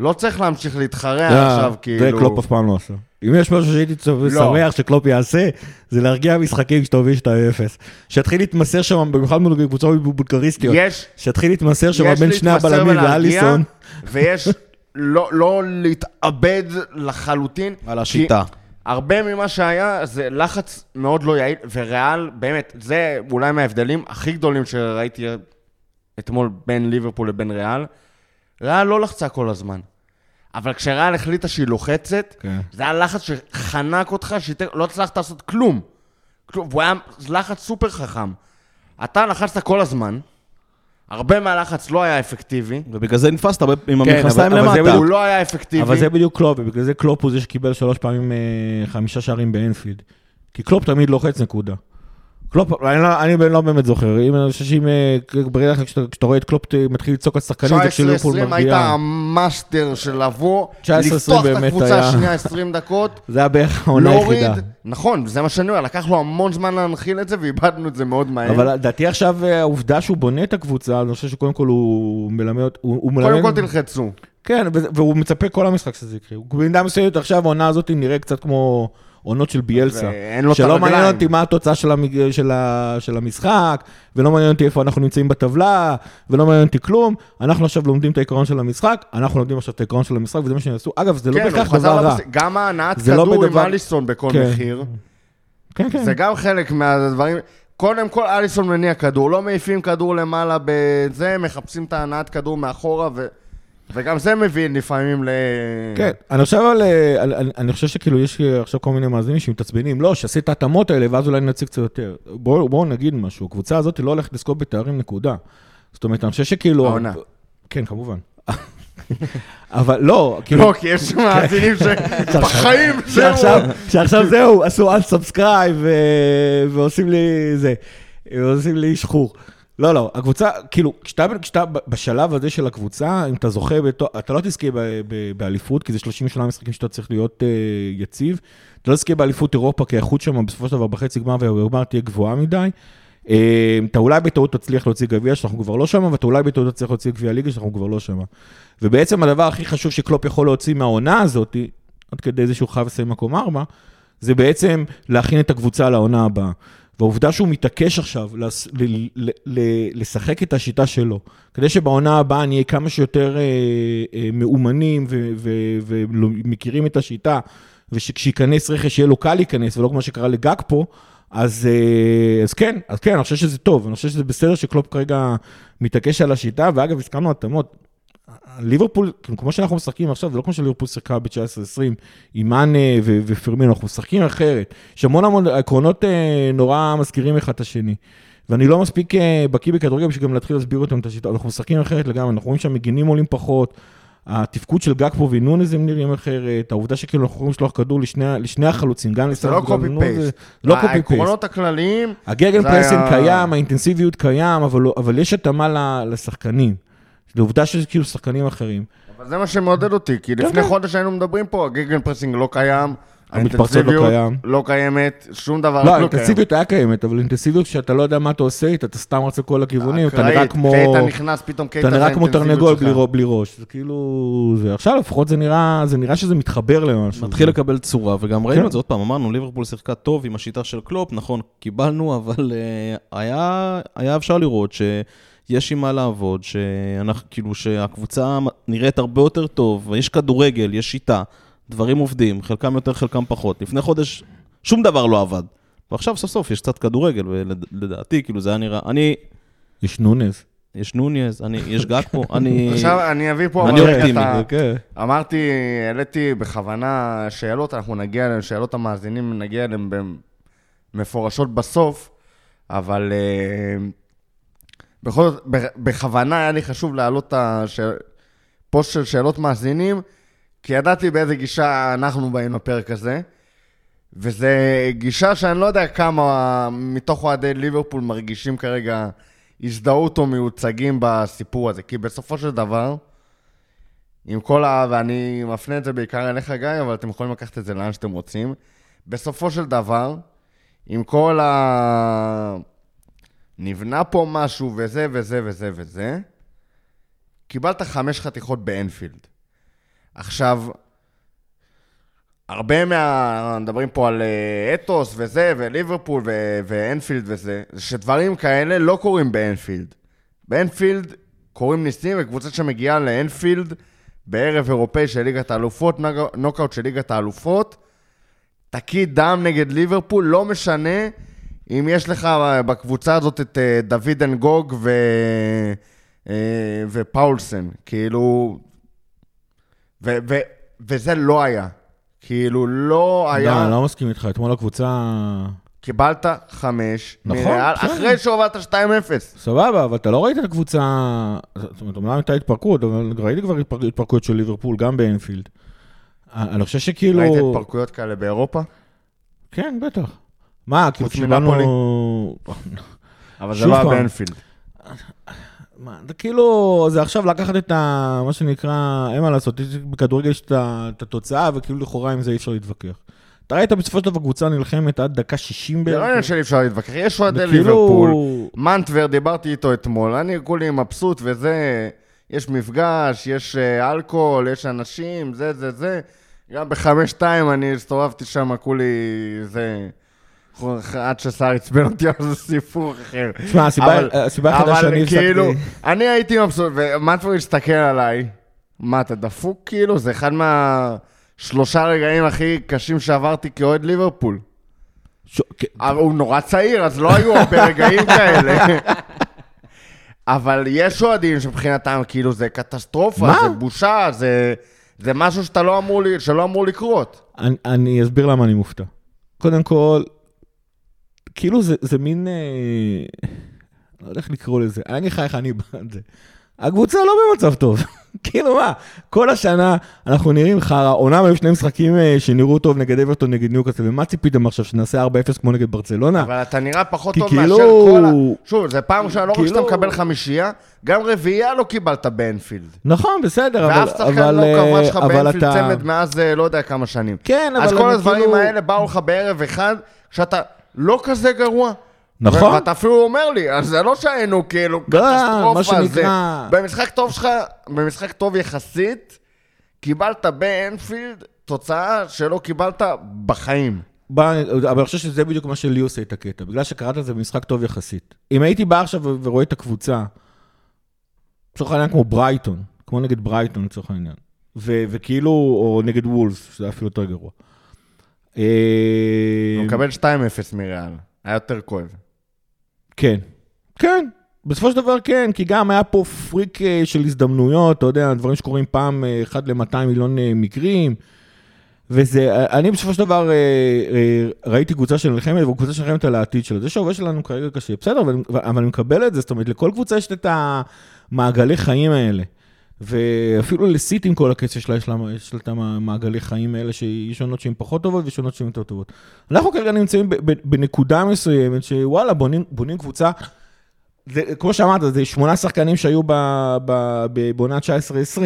לא צריך להמשיך להתחרע עכשיו, כאילו... זה קלופ אף פעם לא עשה. אם יש משהו שהייתי לא. שמח שקלופ יעשה, זה להרגיע משחקים כשאתה מוביל 2-0. שיתחיל להתמסר שם, במיוחד מול קבוצות בולגריסטיות, יש, שיתחיל להתמסר שם בין שני הבלמים ואליסון. ויש [laughs] לא, לא להתאבד לחלוטין. על השיטה. הרבה ממה שהיה זה לחץ מאוד לא יעיל, וריאל, באמת, זה אולי מההבדלים הכי גדולים שראיתי אתמול בין ליברפול לבין ריאל. ריאל לא לחצה כל הזמן. אבל כשריאל החליטה שהיא לוחצת, כן. זה היה לחץ שחנק אותך, שלא הצלחת לעשות כלום. כלום. והוא היה לחץ סופר חכם. אתה לחצת כל הזמן, הרבה מהלחץ לא היה אפקטיבי, ובגלל זה נתפסת עם כן, המכנסיים אבל- אבל זה למטה. הוא לא היה אפקטיבי. אבל זה בדיוק קלופ, ובגלל זה קלופ הוא זה שקיבל שלוש פעמים אה, חמישה שערים באנפילד. כי קלופ תמיד לוחץ נקודה. קלופ, אני לא, אני לא באמת זוכר, אם אני חושב שאם, אה, ברגע אחד כשאתה רואה את קלופ ת- מתחיל לצעוק על שחקנים, זה כשליברפול 19-20 הייתה מגיעה. המאסטר של לבוא, 19-20 לפתוח את הקבוצה. השנייה 20 דקות, [laughs] זה היה בערך העונה היחידה. נכון, זה מה שאני אומר, לקח לו המון זמן להנחיל את זה ואיבדנו את זה מאוד מהר. אבל לדעתי עכשיו אה, העובדה שהוא בונה את הקבוצה, אני חושב שקודם כל הוא מלמד, הוא הוא מלמד, קודם כל תלחצו. כן, והוא מצפה כל המשחק שזה יקרה. במידה מסוימת עכשיו העונה הזאת נראה קצת כמו עונות של ביאלסה. ואין לו את שלא מעניין הרגליים. אותי מה התוצאה של, המג... של, ה... של המשחק, ולא מעניין אותי איפה אנחנו נמצאים בטבלה, ולא מעניין אותי כלום. אנחנו עכשיו לומדים את העיקרון של המשחק, אנחנו לומדים עכשיו את העיקרון של המשחק, וזה מה שהם עשו. אגב, זה לא כן, בהכרח דבר רע. גם ההנעת לא כדור עם בדבר- אליסון בכל כן. מחיר. כן, כן. זה גם חלק מהדברים. קודם כל, אליסון מניע כדור, לא מעיפים כדור למעלה בזה, מחפשים את ההנעת כדור מאחורה, וגם זה מביא לפעמים ל... כן, אני חושב על... אה, על- אני- חושב שכאילו יש אה, עכשיו כל מיני מאזינים שמתעצבנים, לא, שעשית את ההתאמות האלה, ואז אולי נציג קצת יותר. בואו בואו נגיד משהו, הקבוצה הזאת לא הולכת לזכות בתארים, נקודה. זאת אומרת, אני חושב שכאילו... העונה. כן, כמובן. [laughs] אבל לא, כאילו... לא, כי יש מאזינים שבחיים [laughs] שעכשיו, זהו. שעכשיו זהו, עשו unsubscribe ו- ועושים לי זה, ועושים לי שחור. לא, לא, הקבוצה, כאילו, כשאתה, כשאתה בשלב הזה של הקבוצה, אם אתה זוכה, בתו, אתה לא תזכה ב, ב, באליפות, כי זה 38 משחקים שאתה צריך להיות uh, יציב. אתה לא תזכה באליפות אירופה, כי האיכות שם בסופו של דבר בחצי גמר ובגמר תהיה גבוהה מדי. Uh, אתה אולי בטעות תצליח להוציא גביע, שאנחנו כבר לא שם, ואתה אולי בטעות תצליח להוציא גביע ליגה, שאנחנו כבר לא שם. ובעצם הדבר הכי חשוב שקלופ יכול להוציא מהעונה הזאת, עד כדי זה שהוא חייב לסיים מקום ארבע, זה בעצם להכין את הקבוצה לעונה הבאה. והעובדה שהוא מתעקש עכשיו לס- ל- ל- ל- לשחק את השיטה שלו, כדי שבעונה הבאה נהיה כמה שיותר אה, אה, מאומנים ומכירים את השיטה, ושכשייכנס רכש יהיה לו קל להיכנס, ולא כמו שקרה לגג פה, אז, אה, אז כן, אז כן, אני חושב שזה טוב, אני חושב שזה בסדר שקלופ כרגע מתעקש על השיטה, ואגב, הזכרנו התאמות. ליברפול, כמו שאנחנו משחקים עכשיו, זה לא כמו שליברפול שיחקה ב-19-20 עם מאנה ו- ופרמינו, אנחנו משחקים אחרת. יש המון המון עקרונות אה, נורא מזכירים אחד את השני. ואני לא מספיק אה, בקיא בכדורגל בשביל גם להתחיל להסביר אותם את השיטה, אנחנו משחקים אחרת לגמרי, אנחנו רואים שהמגינים עולים פחות, התפקוד של גקפו ונונז הם נראים אחרת, העובדה שכאילו אנחנו יכולים לשלוח כדור לשני, לשני החלוצים, גם לא וגם לנונז, paste. זה לא copy paste. העקרונות הכלליים, זה pressing היה- קיים, האינטנסיביות קיים, אבל, לא- אבל יש התאמה לשחקנים. זו עובדה שזה כאילו שחקנים אחרים. אבל זה מה שמעודד אותי, כי כן, לפני כן. חודש היינו מדברים פה, ה gegenpressing לא קיים, המתפרצות לא קיים. לא קיימת, שום דבר לא, לא קיים. האינטנסיביות היה קיימת, אבל אינטנסיביות שאתה לא יודע מה אתה עושה איתה, אתה סתם רץ לכל הכיוונים, אתה נראה כמו... קייטה נכנס, פתאום קייטה אתה נראה כמו תרנגול. בלי ראש, זה כאילו... זה עכשיו לפחות זה נראה, זה נראה שזה מתחבר למשהו. מתחיל לקבל צורה, וגם ראינו כן. את זה עוד פעם, אמרנו, ליברפול שיחקה טוב עם השיטה של קלופ, נכון, קיבלנו, אבל אה, היה, היה אפשר לראות שיש עם מה לעבוד, שאנחנו, כאילו, שהקבוצה נראית הרבה יותר טוב, ויש כדורגל, יש שיטה, דברים עובדים, חלקם יותר, חלקם פחות. לפני חודש שום דבר לא עבד. ועכשיו סוף סוף יש קצת כדורגל, ולדעתי, כאילו, זה היה נראה, אני, יש נונז. יש נוניז, אני, יש גג פה, אני... עכשיו אני אביא פה... אני אופטימי, אתה- כן. אמרתי, העליתי בכוונה שאלות, אנחנו נגיע אליהן, שאלות המאזינים, נגיע אליהן מפורשות בסוף, אבל אה, בכל זאת, בכוונה היה לי חשוב להעלות את הפוסט של שאלות מאזינים, כי ידעתי באיזה גישה אנחנו באים לפרק הזה, וזה גישה שאני לא יודע כמה מתוך אוהדי ליברפול מרגישים כרגע הזדהות או מיוצגים בסיפור הזה, כי בסופו של דבר, עם כל ה... ואני מפנה את זה בעיקר אליך, גיא, אבל אתם יכולים לקחת את זה לאן שאתם רוצים. בסופו של דבר, עם כל ה... נבנה פה משהו וזה וזה וזה וזה, קיבלת חמש חתיכות באנפילד. עכשיו, הרבה מה... מדברים פה על אה, אתוס וזה, וליברפול ו... ואנפילד וזה, זה שדברים כאלה לא קורים באנפילד. באנפילד קורים ניסים, וקבוצה שמגיעה לאנפילד בערב אירופאי של ליגת האלופות, נוקאוט של ליגת האלופות, תקיא דם נגד ליברפול, לא משנה אם יש לך בקבוצה הזאת את אה, דוד אנגוג ו... אה, ופאולסן, כאילו... ו... ו... וזה לא היה. כאילו, לא לא, היה... אני לא מסכים איתך, אתמול הקבוצה... קיבלת חמש, נכון, מריאל, בסדר. אחרי שהובלת 2-0. סבבה, אבל אתה לא ראית את הקבוצה... זאת אומרת, אומנם הייתה התפרקות, אבל ראיתי כבר התפר- התפרקויות של ליברפול, גם באנפילד. אני חושב שכאילו... ראית התפרקויות כאלה באירופה? כן, בטח. מה, כאילו חוץ שקיבלנו... אבל זה לא היה. באנפילד. מה, זה כאילו, זה עכשיו לקחת את ה... מה שנקרא, אין מה לעשות, בכדורגל יש את התוצאה, וכאילו לכאורה עם זה אי אפשר להתווכח. אתה ראית בסופו של דבר קבוצה נלחמת עד דקה 60 זה לא בערך. עניין שאי אפשר להתווכח, יש אוהדי וכאילו- ליברפול. מנטבר, דיברתי איתו אתמול, אני כולי מבסוט וזה, יש מפגש, יש אה, אלכוהול, יש אנשים, זה, זה, זה. גם בחמש-שתיים אני הסתובבתי שם, כולי זה... עד שסער עצבן אותי, אבל זה סיפור אחר. תשמע, הסיבה אבל- היחידה שאני אבל הפסקתי... כאילו, אני הייתי מבסוט, ומנטבר הסתכל עליי, מה, אתה דפוק כאילו? זה אחד מהשלושה רגעים הכי קשים שעברתי כאוהד ליברפול. אבל הוא נורא צעיר, אז לא היו הרבה רגעים כאלה. [laughs] אבל יש אוהדים שמבחינתם, כאילו, זה קטסטרופה, מה? זה בושה, זה, זה משהו שאתה לא אמור, שלא אמור לקרות. אני, אני אסביר למה אני מופתע. קודם כל, כאילו זה, זה מין, אה, לא יודע איך לקרוא לזה, אני איך אני בא את זה. הקבוצה לא במצב טוב. [laughs] כאילו מה, כל השנה אנחנו נראים חרא, אומנם היו שני משחקים אה, שנראו טוב נגד אברטון נגד ניוקאסל, ומה ציפיתם עכשיו, שנעשה 4-0 כמו נגד ברצלונה? אבל אתה נראה פחות טוב כאילו- מאשר כל ה... שוב, זה פעם ראשונה, לא רק שאתה כאילו- מקבל חמישייה, גם רביעייה לא קיבלת באנפילד. נכון, בסדר, אבל... ואף שחקן לא אה, כבש לך באנפילד אתה- צמד מאז אה, לא יודע כמה שנים. כן, אבל אז כל הדברים כאילו- האלה באו לך בערב אחד, שאתה לא כזה גרוע. נכון. ואתה אפילו אומר לי, אז זה לא שהיינו כאילו לא, קטסטרופה. זה, במשחק טוב שלך, במשחק טוב יחסית, קיבלת באנפילד תוצאה שלא קיבלת בחיים. בא, אבל אני חושב שזה בדיוק מה שלי עושה את הקטע, בגלל שקראת את זה במשחק טוב יחסית. אם הייתי בא עכשיו ורואה את הקבוצה, לצורך העניין כמו ברייטון, כמו נגד ברייטון לצורך העניין, ו- וכאילו, או נגד וולס, שזה אפילו יותר גרוע. אה, הוא מקבל 2-0 מריאל, היה יותר כואב. כן, כן. בסופו של דבר כן, כי גם היה פה פריק אה, של הזדמנויות, אתה יודע, דברים שקורים פעם אה, אחד ל-200 מיליון מקרים. וזה, אני בסופו של דבר ראיתי קבוצה שנלחמת, וקבוצה שנלחמת על העתיד שלה. זה שהעובד שלנו כרגע קשה, בסדר, אבל, אבל אני מקבל את זה, זאת אומרת, לכל קבוצה יש את המעגלי חיים האלה. ואפילו לסיט עם כל הכסף שלה, יש לה, את המעגלי חיים האלה, שיש שונות שהן פחות טובות ושונות שהן יותר טובות. אנחנו כרגע נמצאים בנקודה מסוימת, שוואלה, בונים, בונים קבוצה זה, כמו שאמרת, זה שמונה שחקנים שהיו בעונה 19-20,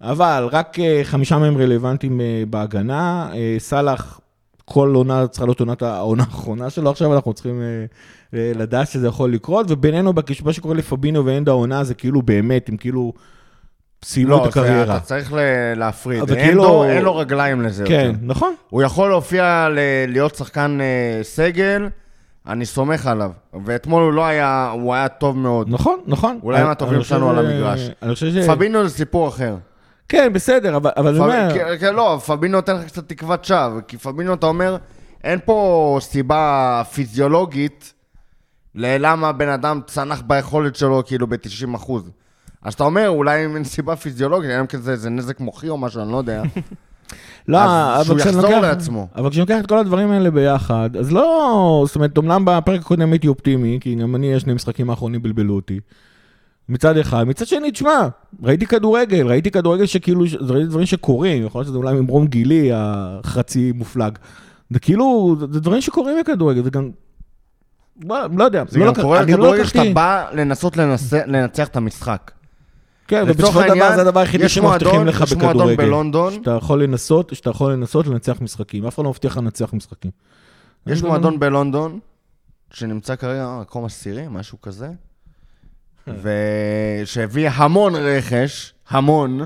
אבל רק אה, חמישה מהם רלוונטיים אה, בהגנה. אה, סאלח, כל עונה צריכה להיות עונת העונה האחרונה שלו, עכשיו אנחנו צריכים לדעת שזה יכול לקרות, ובינינו, מה שקורה לפבינו ואנדה העונה, זה כאילו באמת, הם כאילו סיימו את לא, זה- הקריירה. אתה צריך להפריד. אין כאילו- לו- אין לו רגליים לזה יותר. כן, נכון. הוא יכול להופיע ל- להיות שחקן אה, סגל, אני סומך עליו. ואתמול הוא לא היה, הוא היה טוב מאוד. נכון, נכון. אולי מהטובים שלנו על המגרש. אני חושב ש... פבינו זה סיפור אחר. כן, בסדר, אבל אבל אני אומר... פב- כי- כי לא, פבינו נותן לך קצת תקוות שווא, כי פבינו, אתה אומר, אין פה סיבה פיזיולוגית ללמה בן אדם צנח ביכולת שלו, כאילו, ב-90 אחוז. אז אתה אומר, אולי אם אין סיבה פיזיולוגית, אלא אם כן זה נזק מוחי או משהו, אני לא יודע. [laughs] לא, שהוא אבל כשאני יחזור לוקח- לעצמו. אבל כשאני לוקח את כל הדברים האלה ביחד, אז לא, זאת אומרת, אמנם בפרק הקודם הייתי אופטימי, כי גם אני, השני משחקים האחרונים בלבלו אותי. מצד אחד, מצד שני, תשמע, ראיתי כדורגל, ראיתי כדורגל שכאילו, ראיתי דברים שקורים, יכול להיות שזה אולי ממרום גילי החצי מופלג. זה כאילו, זה דברים שקורים בכדורגל, זה גם, לא, לא יודע, זה לא גם קורה אני לא לקחתי- שאתה בא לנסות לנס- לנצח את המשחק. כן, ובסופו של דבר זה הדבר היחידי שמבטיחים לך יש מועדון בכדורגל. בלונדון. שאתה יכול לנסות, שאתה יכול לנסות לנצח משחקים, אף אחד לא מבטיח לך לנצח משחקים. יש אני מועדון בלונדון, שנמצא כרגע במקום עשירי, משהו כזה, ושהביא המון רכש, המון,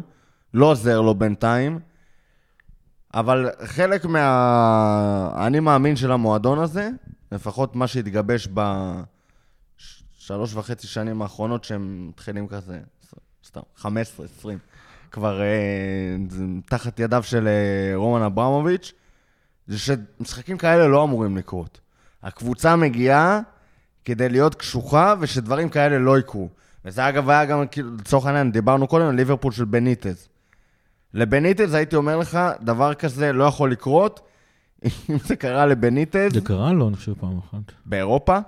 לא עוזר לו בינתיים, אבל חלק מה... אני מאמין של המועדון הזה, לפחות מה שהתגבש בשלוש וחצי שנים האחרונות, שהם מתחילים כזה, סתם, 15, 20, כבר אה, תחת ידיו של אה, רומן אברמוביץ', זה שמשחקים כאלה לא אמורים לקרות. הקבוצה מגיעה כדי להיות קשוחה ושדברים כאלה לא יקרו. וזה אגב היה גם, כאילו, לצורך העניין, דיברנו קודם על ליברפול של בניטז. לבניטז הייתי אומר לך, דבר כזה לא יכול לקרות, [laughs] אם זה קרה לבניטז זה קרה לו, אני חושב, פעם אחת. באירופה.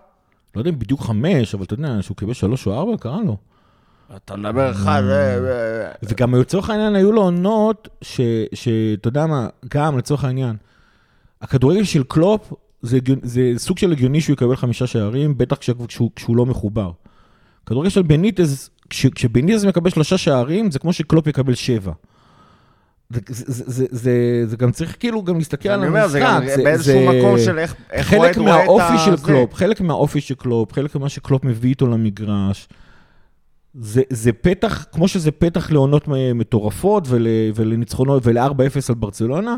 לא יודע אם בדיוק חמש, אבל אתה יודע, שהוא קיבל שלוש או ארבע, קרה לו. אתה מדבר אחד, אה, אה, וגם לצורך העניין היו לו עונות, שאתה יודע מה, גם לצורך העניין, הכדורגל של קלופ, זה, זה סוג של הגיוני שהוא יקבל חמישה שערים, בטח כשהוא, לא מחובר. כדורגל של בניטז, כש, כשבניטז מקבל שלושה שערים, זה כמו שקלופ יקבל שבע. זה, זה, זה, זה, זה, זה גם צריך כאילו גם להסתכל על אומר, זה גם המשחק. באיזשהו מקום של איך איך אוהד חלק רואה את מהאופי של. קלופ, חלק מהאופי של קלופ, חלק ממה שקלופ מביא איתו למגרש, זה, זה פתח, כמו שזה פתח לעונות מטורפות ול, ולניצחונות ול-4-0 על ברצלונה,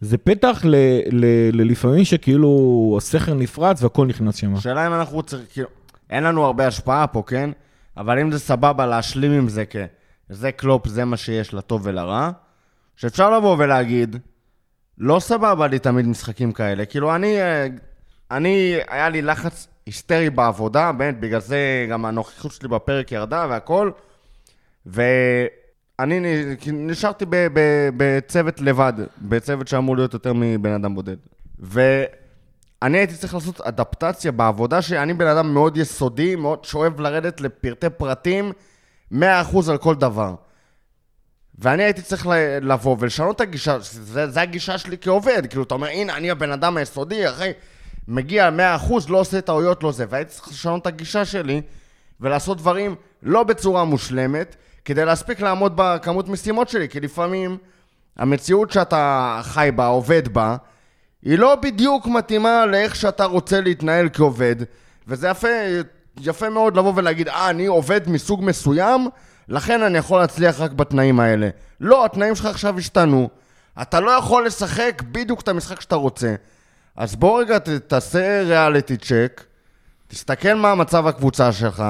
זה פתח ל, ל, ללפעמים שכאילו הסכר נפרץ והכל נכנס שם. השאלה אם אנחנו צריכים, כאילו, אין לנו הרבה השפעה פה, כן? אבל אם זה סבבה להשלים עם זה כ... זה קלופ, זה מה שיש לטוב ולרע, שאפשר לבוא ולהגיד, לא סבבה לי תמיד משחקים כאלה. כאילו, אני, אה, אני, היה לי לחץ היסטרי בעבודה, באמת, בגלל זה גם הנוכחות שלי בפרק ירדה והכל. ואני נשארתי בצוות לבד, בצוות שאמור להיות יותר מבן אדם בודד. ואני הייתי צריך לעשות אדפטציה בעבודה שלי, אני בן אדם מאוד יסודי, מאוד שאוהב לרדת לפרטי פרטים, 100% על כל דבר. ואני הייתי צריך לבוא ולשנות את הגישה, זה הגישה שלי כעובד, כאילו, אתה אומר, הנה, אני הבן אדם היסודי, אחי, מגיע 100%, לא עושה טעויות, לא זה, והייתי צריך לשנות את הגישה שלי ולעשות דברים לא בצורה מושלמת, כדי להספיק לעמוד בכמות משימות שלי, כי לפעמים המציאות שאתה חי בה, עובד בה, היא לא בדיוק מתאימה לאיך שאתה רוצה להתנהל כעובד, וזה יפה, יפה מאוד לבוא ולהגיד, אה, אני עובד מסוג מסוים, לכן אני יכול להצליח רק בתנאים האלה. לא, התנאים שלך עכשיו השתנו, אתה לא יכול לשחק בדיוק את המשחק שאתה רוצה. אז בוא רגע ת, תעשה ריאליטי צ'ק, תסתכל מה מצב הקבוצה שלך,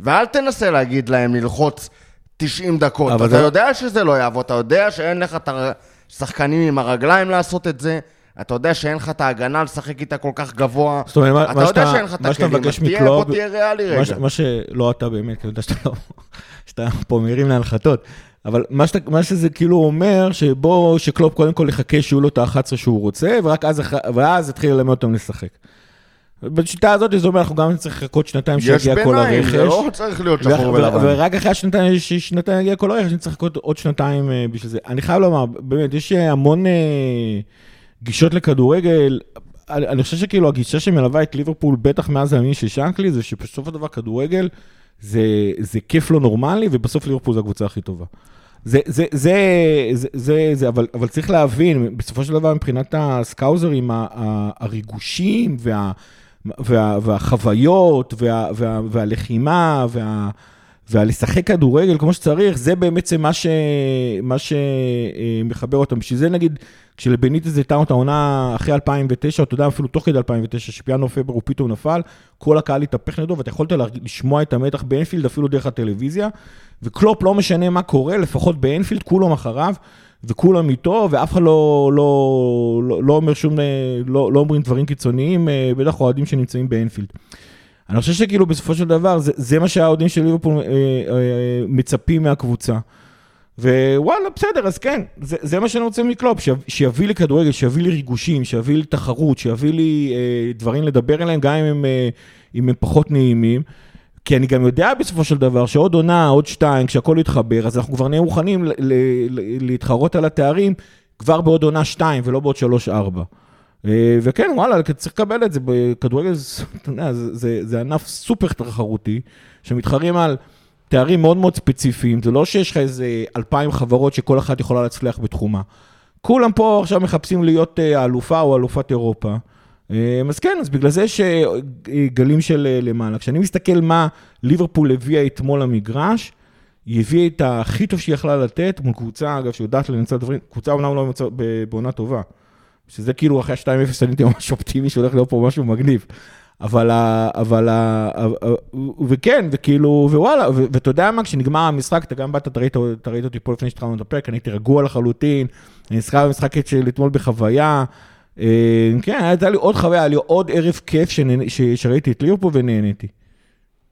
ואל תנסה להגיד להם ללחוץ 90 דקות. אתה זה- יודע שזה לא יעבוד, אתה יודע שאין לך את השחקנים עם הרגליים לעשות את זה, אתה יודע שאין לך את ההגנה לשחק איתה כל כך גבוה. זאת אומרת, מה- אתה מה יודע שאין לך את מה שאתה הכלים, מבקש אז בוא תהיה ריאלי מה, רגע. ש, מה שלא אתה באמת, אני יודע שאתה לא... שאתה פה מרים להנחתות. אבל מה, שאתה, מה שזה כאילו אומר, שבוא, שקלופ קודם כל יחכה שיהיו לו את ה-11 שהוא רוצה, ורק אז, ואז יתחיל ללמד אותם לשחק. בשיטה הזאת זה אומר, אנחנו גם נצטרך לחכות שנתיים יש שיגיע כל ביניים, הרכש. זה לא צריך להיות שחור ולבן. ורק אחרי השנתיים, שנתיים יגיע כל הרכש, נצטרך לחכות עוד שנתיים אה, בשביל זה. אני חייב לומר, באמת, יש אה, המון אה, גישות לכדורגל. אני, חושב שכאילו הגישה שמלווה את ליברפול, בטח מאז הימים של שאנקלי, זה שבסופו של דבר כדורגל זה, זה כיף לא נורמלי, ובסוף ליברפול זו הקבוצה הכי טובה. זה, זה, זה, זה, זה, זה אבל, אבל צריך להבין, בסופו של דבר מבחינת הסקאוזרים, הריגושים וה, וה, והחוויות וה, וה, והלחימה וה, והלשחק כדורגל כמו שצריך, זה בעצם מה, ש, מה שמחבר אותם. בשביל זה נגיד, כשלבניטס הייתה את העונה אחרי 2009, אתה יודע, אפילו תוך כדי 2009, שפינואר פברואר הוא פתאום נפל, כל הקהל התהפך נגדו, ואתה יכולת לשמוע את המתח באנפילד אפילו דרך הטלוויזיה, וקלופ לא משנה מה קורה, לפחות באנפילד כולם אחריו, וכולם איתו, ואף אחד לא, לא, לא, לא אומר שום, אה, לא, לא אומרים דברים קיצוניים, אה, בטח אוהדים שנמצאים באנפילד. אני חושב שכאילו בסופו של דבר, זה, זה מה שהאוהדים של ליברפול אה, אה, מצפים מהקבוצה. ווואלה, בסדר, אז כן, זה, זה מה שאני רוצה מקלופ, שיביא, לי כדורגל, שיביא לי ריגושים, שיביא לי תחרות, שיביא לי אה, דברים לדבר עליהם, גם אם הם, אה, אם הם פחות נעימים. כי אני גם יודע בסופו של דבר שעוד עונה, עוד שתיים, כשהכול יתחבר, אז אנחנו כבר נהיה מוכנים ל- ל- ל- להתחרות על התארים כבר בעוד עונה שתיים ולא בעוד שלוש-ארבע. אה, וכן, וואלה, צריך לקבל את זה, בכדורגל, זה- אתה יודע, זה, זה, זה ענף סופר תחרותי, שמתחרים על תארים מאוד מאוד ספציפיים, זה לא שיש לך איזה אלפיים חברות שכל אחת יכולה להצליח בתחומה. כולם פה עכשיו מחפשים להיות אה, האלופה או אלופת אירופה. אה, אז כן, אז בגלל זה יש אה, גלים של למעלה. כשאני מסתכל מה ליברפול הביאה אתמול למגרש, היא הביאה את הכי טוב שהיא יכלה לתת מול קבוצה, אגב, שיודעת לנצל דברים, קבוצה אומנם לא במצב- בעונה טובה. שזה כאילו אחרי ה-2-0 אני הייתי ממש אופטימי שהולך להיות פה משהו מגניב. אבל, ה- אבל, ה- וכן, וכאילו, ווואלה, ואתה יודע מה, כשנגמר המשחק, אתה גם באת, אתה ראית, אותי פה לפני שהתחלנו את הפרק, אני הייתי רגוע לחלוטין, אני נזכר במשחק של אתמול בחוויה. אה, כן, הייתה לי עוד חוויה, היה לי עוד ערב כיף שראיתי את ליברפול ונהניתי.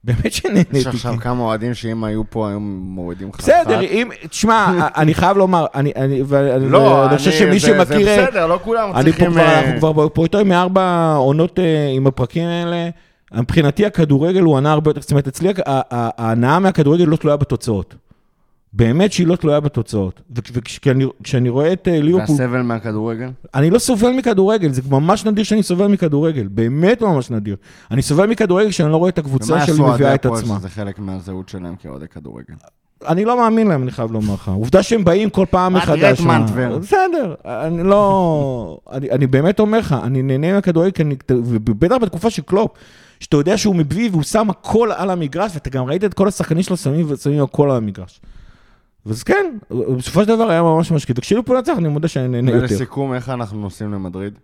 באמת שנהניתי. יש עכשיו כמה אוהדים שאם היו פה, היו מורידים לך בסדר, אחת. אם, תשמע, [laughs] אני חייב לומר, אני, אני, לא, אני חושב שמי שמכיר, זה בסדר, לא כולם צריכים... אה, אנחנו כבר פה יותר מארבע עונות אה, עם הפרקים האלה. מבחינתי הכדורגל הוא הנאה הרבה יותר, זאת אומרת, אצלי ההנאה מהכדורגל לא תלויה בתוצאות. באמת שהיא לא תלויה בתוצאות. וכשאני רואה את אה, ליברפול, והסבל מהכדורגל? אני לא סובל מכדורגל, זה ממש נדיר שאני סובל מכדורגל, באמת ממש נדיר. אני סובל מכדורגל כשאני לא רואה את ומה הקבוצה שלי אוהדי מביאה את הפועל עצמה. שזה חלק מהזהות שלהם כאוהדי כדורגל? אני לא מאמין להם, אני חייב לומר לך. עובדה שהם באים כל פעם מה, מחדש. תראה את מה- מנטבר. בסדר, אני לא... אני, אני באמת אומר לך, אני נהנה מהכדורגל, ובטח בתקופה של קלופ, שאתה יודע שהוא מביא והוא שם הכל על המגרש, ואתה גם ראית את כל השחקנים שלו שמים הכל על המגרש. אז כן, בסופו של דבר היה ממש ממש כיף. וכשהוא פה נצח, אני מודה שאני נהנה יותר. ולסיכום, איך אנחנו נוסעים למדריד?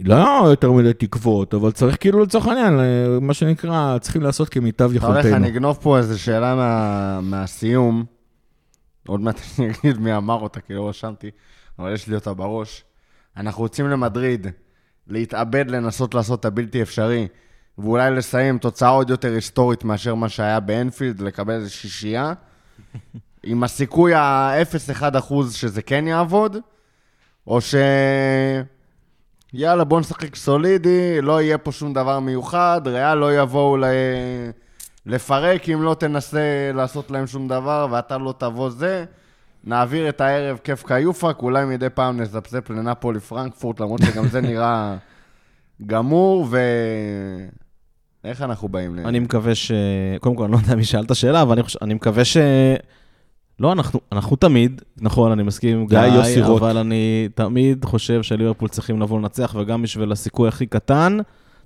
לא יותר מדי תקוות, אבל צריך כאילו לצורך העניין, מה שנקרא, צריכים לעשות כמיטב אתה הולך, יכולתנו. אני אגנוב פה איזו שאלה מה- מהסיום. עוד מעט אני [laughs] אגיד מי אמר אותה, כי לא רשמתי, אבל יש לי אותה בראש. אנחנו יוצאים למדריד, להתאבד, לנסות לעשות את הבלתי אפשרי, ואולי לסיים תוצאה עוד יותר היסטורית מאשר מה שהיה באנפילד, לקבל איזו שישייה, עם הסיכוי ה-0-1 אחוז שזה כן יעבוד, או ש... יאללה, בוא נשחק סולידי, לא יהיה פה שום דבר מיוחד, ריאל לא יבואו ל... לפרק אם לא תנסה לעשות להם שום דבר, ואתה לא תבוא זה. נעביר את הערב כיף כיופק, אולי מדי פעם נזפזפ לנפולי פרנקפורט, למרות שגם זה נראה [laughs] גמור, ו... איך אנחנו באים ל... אני מקווה ש... קודם כל, אני לא יודע מי שאל את השאלה, אבל אני, חושב... אני מקווה ש... לא, אנחנו, אנחנו תמיד, נכון, אני מסכים עם היה יוסי גיא, רוט. אבל אני תמיד חושב שליברפול צריכים לבוא לנצח, וגם בשביל הסיכוי הכי קטן,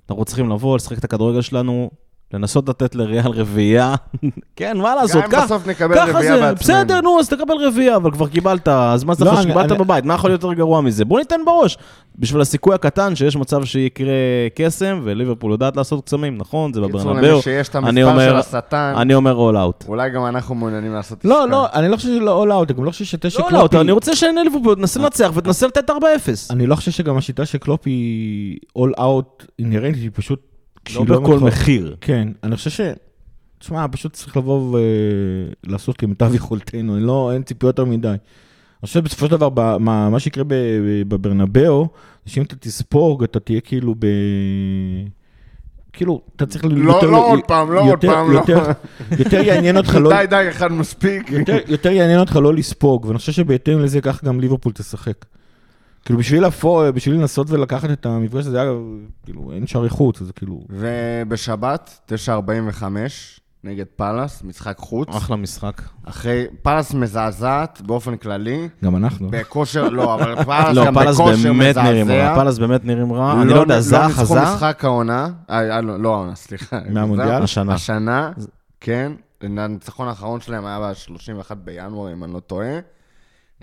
אנחנו צריכים לבוא, לשחק את הכדורגל שלנו, לנסות לתת לריאל רביעייה. [laughs] כן, מה לעשות, גם אם ככה בסוף נקבל רביעייה זה, בעצמנו. בסדר, נו, אז תקבל רביעייה, אבל כבר קיבלת, אז מה זה אני- שקיבלת בבית? מה יכול להיות יותר גרוע מזה? בוא ניתן בראש. בשביל הסיכוי הקטן שיש מצב שיקרה קסם, וליברפול יודעת לעשות קסמים, נכון? זה קיצור, בברנבאו. למי שיש את אני המספר אומר- של השטן, אני אומר all out. אולי גם אנחנו מעוניינים לעשות לא, עסקה. לא, אני לא חושב שלא all out, אני גם לא חושב ששיטה לא, שקלופ לא, היא- אני רוצה שאני ליברפול תנסה לנצח ותנסה לתת 4-0. אני לא חושב שגם השיטה של קלופ היא all out אינהרנטית, היא פשוט... לא כשהיא בכל מתחרה- מחיר. כן, אני חושב ש... תשמע, פשוט צריך לבוא ולעשות כמיטב [laughs] יכולתנו, אני לא, אין ציפיות יותר מדי. אני חושב שבסופו של דבר, מה, מה שיקרה בברנבאו, זה שאם אתה תספוג, אתה תהיה כאילו ב... כאילו, אתה צריך... לא, יותר- לא עוד פעם, לא עוד יותר- פעם, לא. יותר- יותר יעניין אותך לא... [laughs] די, די, אחד מספיק. יותר, יותר יעניין אותך לא לספוג, ואני חושב שבהתאם לזה כך גם ליברפול תשחק. כאילו בשביל לפ-, בשביל לנסות ולקחת את המפגש הזה, אגב, כאילו אין שערי חוץ, אז כאילו... ובשבת, 9.45, נגד פאלאס, משחק חוץ. אחלה משחק. אחרי, פאלאס מזעזעת באופן כללי, גם אנחנו. בכושר, לא, אבל [laughs] פאלאס לא, גם פאלאס בכושר באמת נראים רע, מזעזע. פאלאס באמת נראים רע. אני לא יודע, זה לא ניצחו? משחק העונה, אה, אה, לא, לא העונה, סליחה. מהמונדיאל? השנה. השנה, כן. הניצחון האחרון שלהם היה ב-31 בינואר, אם אני לא טועה.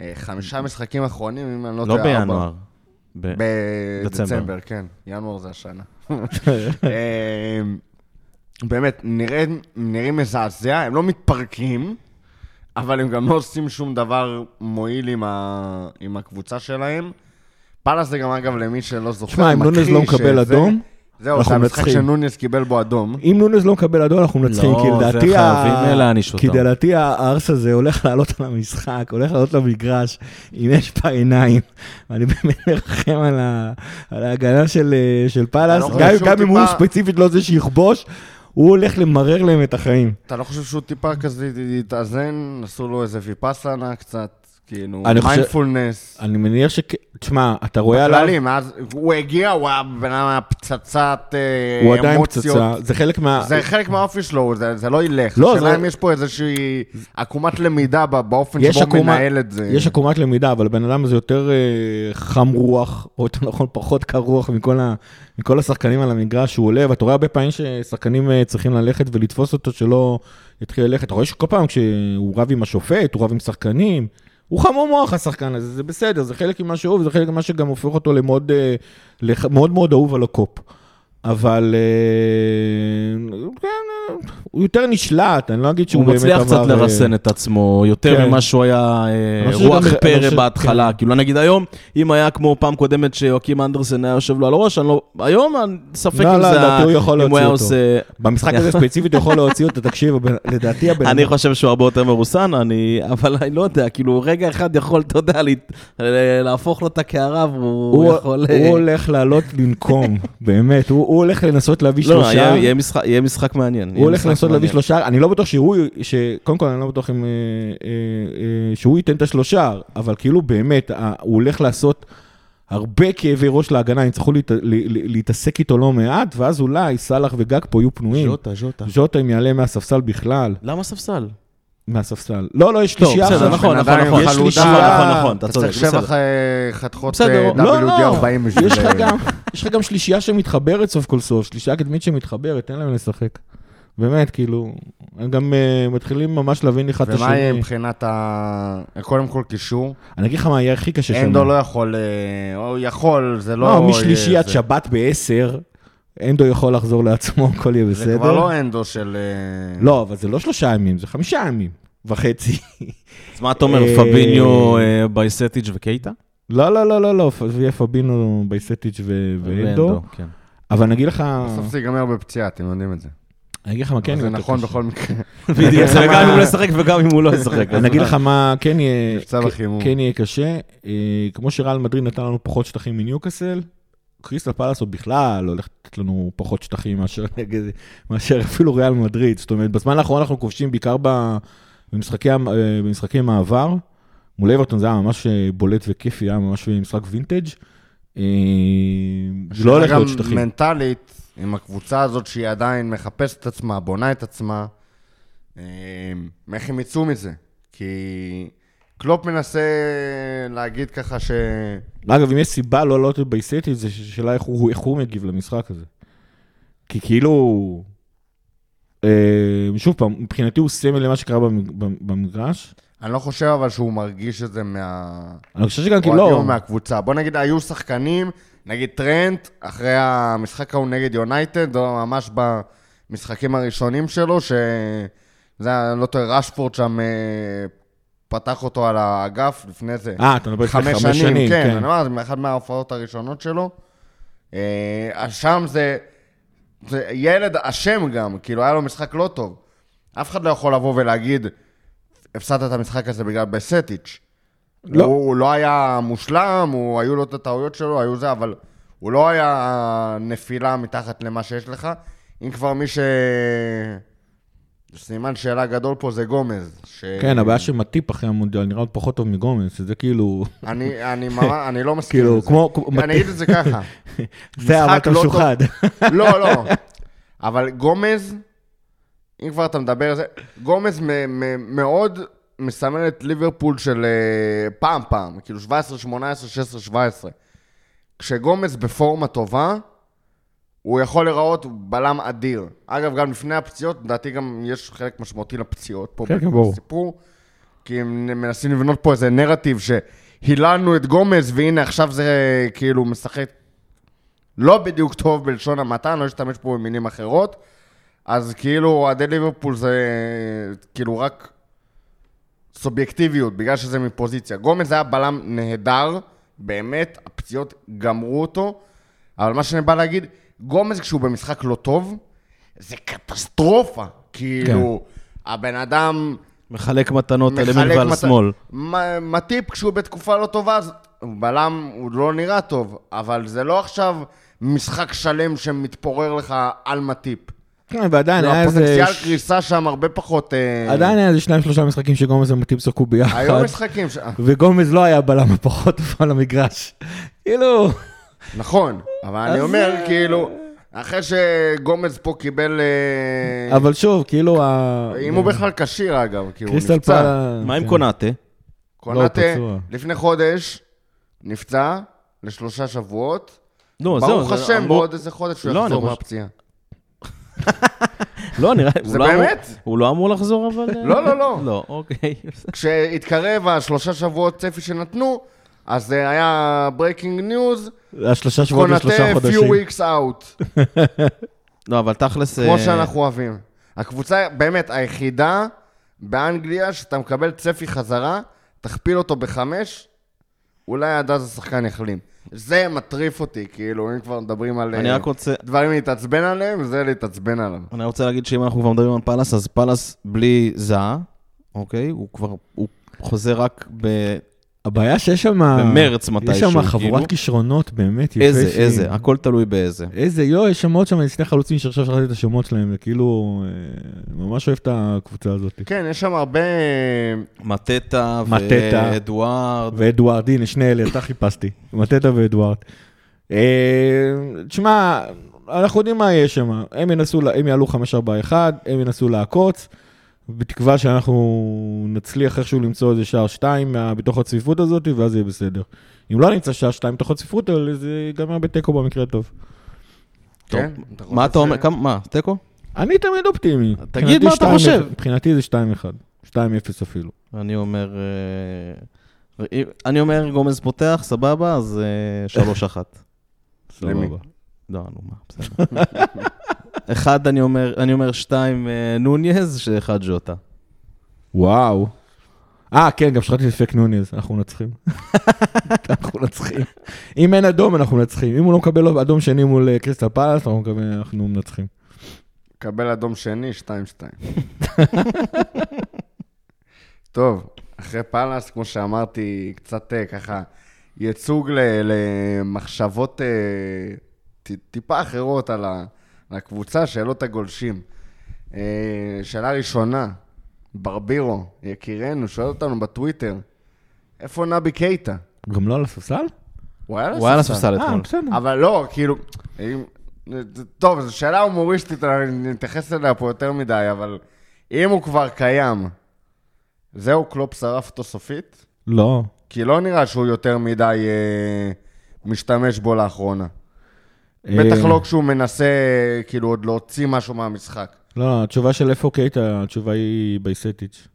אה, חמישה משחקים אחרונים, אם אני לא לא טועה. ארבע. בינואר. בדצמבר, דצמבר. כן. ינואר זה השנה. [laughs] אה, באמת, נראים, נראים מזעזע, הם לא מתפרקים, אבל הם גם לא עושים שום דבר מועיל עם, ה... עם הקבוצה שלהם. פאלאס זה גם, אגב, למי שלא זוכר, תשמע, אם נונז לא מקבל אדום, זהו, זה המשחק. שנונז קיבל בו אדום. אם נונז לא מקבל אדום, אנחנו מנצחים, לא, כי זה לדעתי... ה- חייבים להעניש כי אותם. לדעתי הארסל הזה הולך לעלות על המשחק, הולך לעלות למגרש, אם יש בה עיניים. ואני באמת מרחם על ה- על ההגנה של אה, של פאלאס, לא גם- אם הוא ספציפית לא זה שיכבוש, הוא הולך למרר להם את החיים. אתה לא חושב שהוא טיפה כזה התאזן? עשו לו איזה ויפאסנה קצת, כאילו, מיינדפולנס. אני מניח ש... תשמע, אתה רואה עליו, בכללי, מאז הוא הגיע, הוא היה בן אדם פצצת אה, הוא עדיין אמוציות. פצצה, זה חלק מה... זה חלק מהאופי שלו, זה, זה לא ילך. לא, השאלה זה- אם יש פה איזושהי עקומת למידה באופן שבו הוא מנהל את זה. יש עקומת למידה, אבל הבן אדם הזה יותר אה, חם רוח, או יותר נכון פחות קר רוח מכל, ה, מכל השחקנים על המגרש שהוא עולה, ואתה רואה הרבה פעמים ששחקנים אה, צריכים ללכת ולתפוס אותו שלא יתחיל ללכת. אתה רואה שכל פעם כשהוא רב עם השופט, הוא רב עם שחקנים, הוא חמור מוח השחקן הזה, זה בסדר, זה חלק ממה שהוא, וזה חלק ממה שגם הופך אותו למאוד אה, מאוד מאוד אהוב על הקופ. אבל אה, כן, אה, הוא יותר נשלט, אני לא אגיד שהוא הוא באמת מצליח קצת עבר, אה, לרסן את עצמו, יותר כן. ממה שהוא היה אה, רוח פרא בהתחלה. כאילו, נגיד היום, אם היה כמו פעם קודמת שיואקים אנדרסן היה יושב לו על הראש, אני לא... היום ספק לא, אם לא, זה... לדעתי הוא יכול הוא להוציא אותו. עושה... במשחק הזה ספציפית הוא יכול להוציא אותו, תקשיב, לדעתי הבן אני. חושב שהוא הרבה יותר מרוסן, אני... אבל אני לא יודע, כאילו, רגע אחד יכול, אתה יודע, להפוך לו את הקערה, והוא הוא יכול... אה, הוא הולך לעלות לנקום, באמת, הוא הוא הולך לנסות להביא לא, שלושה, יהיה- יהיה משחק- מעניין. הוא הולך לנסות להביא. שלושה, אני לא בטוח שהוא, קודם כל אני לא בטוח אם, אה, אה, אה, שהוא ייתן את השלושה, אבל כאילו באמת, הוא הולך לעשות הרבה כאבי ראש להגנה, הם יצטרכו להת- ל- ל- להתעסק איתו לא מעט, ואז אולי סאלח וגג פה יהיו פנויים. ז'וטה, ז'וטה. ז'וטה אם יעלה מהספסל בכלל, למה ספסל? מהספסל. לא, לא, יש טוב, שלישייה. בסדר, אחת. נכון, בן נכון, אדם עם נכון. יש. שלישייה. נכון, נכון, אתה אתה צודק, צריך שבע בסדר. אה, חתכות בסדר, אה, לא, לא, WD-40 בשביל... יש לך גם, יש לך גם שלישייה שמתחברת סוף כל סוף, שלישייה קדמית שמתחברת, תן להם לשחק. באמת, כאילו, הם גם uh, מתחילים ממש להבין אחד את ומה יהיה השני. מבחינת ה... קודם כל קישור? אני אגיד לך מה יהיה הכי קשה אנדו שם. לא יכול... אה, או יכול, זה לא... לא, משלישיית זה- שבת בעשר, אנדו יכול לחזור לעצמו, [laughs] הכל יהיה זה כבר בסדר. לא אנדו של... אה, לא, אבל זה לא שלושה ימים, זה חמישה ימים וחצי. [laughs] אז מה אתה אומר, פביניו, בייסטיץ' וקייטה? לא, לא, לא, לא, לא, יהיה פבינו בייסטיץ' ו- ואנדו. כן. אבל אני אגיד לך, בסוף זה ייגמר בפציעה, אתם יודעים את זה. אני אגיד לך מה כן זה יהיה יותר נכון קשה. בכל מקרה. [laughs] בדיוק, זה גם אם הוא לא ישחק וגם אם הוא לא ישחק. אני אגיד לך מה כן יהיה, מבצע בחימום. כן יהיה קשה. אה, כמו שריאל מדריד נתן לנו פחות שטחים מניוקאסל, קריסטל פלאס עוד בכלל הולך לתת לנו פחות שטחים מאשר [laughs] נגד, מאשר אפילו ריאל מדריד. זאת אומרת, בזמן האחרון אנחנו כובשים בעיקר במשחקי, אה, במשחקי מעבר. מול אברטון זה היה ממש אה, בולט וכיפי, היה ממש משחק וינטג'. זה לא הולך להיות שטחים. מנטלית, עם הקבוצה הזאת שהיא עדיין מחפשת את עצמה, בונה את עצמה, אה, איך הם יצאו מזה? כי קלופ מנסה להגיד ככה ש... אגב, אם יש סיבה לא לעלות את בייסטי, זה שאלה איך הוא, איך הוא מגיב למשחק הזה. כי כאילו, אה, שוב פעם, מבחינתי הוא סמל למה שקרה במג- במגרש. אני לא חושב אבל שהוא מרגיש את זה מה... אני חושב שגם כאילו לא, מהקבוצה. בוא נגיד, היו שחקנים, נגיד טרנט, אחרי המשחק ההוא נגד יונייטד, או ממש במשחקים הראשונים שלו, שזה היה, לא טועה, רשפורד שם אה, פתח אותו על האגף לפני זה. אה, אתה מדבר לפני חמש שנים, שנים, כן, כן. אני אומר, זה מאחת מההופעות הראשונות שלו. אה, שם זה, זה ילד אשם גם, כאילו היה לו משחק לא טוב. אף אחד לא יכול לבוא ולהגיד, הפסדת את המשחק הזה בגלל בסטיץ'. לא. הוא, הוא לא היה מושלם, הוא, היו לו את הטעויות שלו, היו זה, אבל הוא לא היה נפילה מתחת למה שיש לך. אם כבר מי ש... סימן שאלה גדול פה זה גומז. ש... כן, הבעיה שמטיפ אחרי המונדיאל נראה עוד פחות טוב מגומס, שזה כאילו, אני, אני, [laughs] ממש, אני לא מסכים כאילו, עם זה. כמו, אני אגיד את זה ככה. [laughs] זה אבל לא משוחד. [laughs] לא, לא. אבל גומז, אם כבר אתה מדבר על זה, גומז מ- מ- מאוד מסמל את ליברפול של אה, פעם פעם, כאילו 17, 18, 16, 17. כשגומז בפורמה טובה, הוא יכול להיראות בלם אדיר. אגב, גם לפני הפציעות, לדעתי גם יש חלק משמעותי לפציעות פה כן, כן, ברור. בסיפור. כי הם מנסים לבנות פה איזה נרטיב שהיללנו את גומז, והנה עכשיו זה כאילו משחק לא בדיוק טוב בלשון המעטה, לא אשתמש פה במילים אחרות. אז כאילו, אוהדי ליברפול זה כאילו רק סובייקטיביות, בגלל שזה מפוזיציה. גומז היה בלם נהדר, באמת, הפציעות גמרו אותו, אבל מה שאני בא להגיד, גומז כשהוא במשחק לא טוב, זה קטסטרופה. כאילו, הבן אדם... מחלק מתנות על ימין ועל מת- שמאל. מטיפ, כשהוא בתקופה לא טובה, אז הוא בלם, הוא לא נראה טוב, אבל זה לא עכשיו משחק שלם שמתפורר לך על מטיפ. כן, ועדיין לא, היה איזה... הפוטנציאל קריסה שם הרבה פחות... אה, עדיין היה איזה שניים שלושה משחקים שגומז ומטיפ שיחקו ביחד. היו משחקים, ש- וגומז לא היה הבלם הפחות טוב על המגרש. כאילו... נכון, אבל אני אומר, אה, כאילו, אחרי שגומז פה קיבל... אה, אבל שוב, כאילו... אם הוא בכלל כשיר, אגב, כי הוא נפצע. מה עם כן. קונאטה? קונאטה, לא, פצוע. לפני חודש, נפצע לשלושה שבועות. לא, זהו, ברוך זה השם, בעוד איזה חודש הוא לא, יחזור מהפציעה. לא, נראה... זה הוא לא באמת? הוא לא אמור לחזור, אבל... אה, לא, לא, לא. לא, אוקיי. [laughs] כשהתקרב השלושה שבועות צפי שנתנו, אז זה היה breaking news, השלושה שבועות ושלושה few חודשים. weeks out, [laughs] לא, אבל תכלס... כמו אה, שאנחנו אוהבים. הקבוצה, באמת, היחידה באנגליה שאתה מקבל צפי חזרה, תכפיל אותו בחמש, אולי עד אז השחקן יחלים. זה מטריף אותי, כאילו, אם כבר מדברים על אני אה, רק רוצה... דברים להתעצבן עליהם, זה להתעצבן עליו. אני רוצה להגיד שאם אנחנו כבר מדברים על פאלאס, אז פאלאס בלי זהה, אוקיי? הוא כבר... הוא חוזר רק ב... הבעיה שיש שם... במרץ יש מתישהו, שם כאילו. חבורת כישרונות באמת יפה. איזה, שהיא- איזה, הכל תלוי באיזה. איזה, יו, יש שם עוד שם שני חלוצים שעכשיו שכחתי את השמות שלהם, וכאילו, אה, ממש אוהב את הקבוצה הזאת. כן, יש שם הרבה... מטטה מטטה. ואדוארד. ואדוארד, הנה, שני אלה, אותה חיפשתי. מטטה ואדוארד. אה, תשמע, אנחנו יודעים מה יש שם. הם ינסו, הם יעלו 5-4-1, הם ינסו לעקוץ, בתקווה שאנחנו נצליח איכשהו למצוא איזה שער 2 בתוך הצפיפות הזאת, ואז יהיה בסדר. אם לא נמצא שער 2 בתוך הצפיפות, האלה, זה ייגמר בתיקו במקרה הטוב. טוב, כן? מה אתה אומר? כמה, מה, תיקו? אני תמיד אופטימי. תגיד מה אתה 2-0 חושב. מבחינתי זה 2-1. 2-0 אפילו. אני אומר... אה, אני אומר גומז פותח, סבבה, אז אה, 3-1. למי? [laughs] סבבה. לא, נו מה, בסדר. [laughs] אחד, אני אומר, אני אומר שתיים אה, נוניז, שאחד ז'וטה. וואו. אה, כן, גם שכחתי את פק נוניז, אנחנו מנצחים. [laughs] אנחנו מנצחים. אם אין אדום, אנחנו מנצחים. אם הוא לא מקבל אדום שני מול אה, קריסטל פלאס, אנחנו מקבל- אנחנו מנצחים. קבל אדום שני, 2-2. [laughs] טוב, אחרי פאלאס, כמו שאמרתי, קצת אה, ככה ייצוג למחשבות טיפה אחרות על ה- על הקבוצה, שאלות הגולשים. אה, שאלה ראשונה, ברבירו, יקירנו, שואל אותנו בטוויטר, איפה נבי קייטה? גם לא על הספסל? הוא היה הוא על הספסל אה, אתמול. בסדר. אבל לא, כאילו, אם... טוב, זו שאלה הומוריסטית, אני נתייחס אליה פה יותר מדי, אבל אם הוא כבר קיים, זהו, קלופ שרף אותו סופית? לא. כי לא נראה שהוא יותר מדי אה, משתמש בו לאחרונה. בטח אה, לא כשהוא מנסה, כאילו, עוד להוציא משהו מהמשחק. לא, התשובה של איפה קייטה, התשובה היא בייסטיץ'.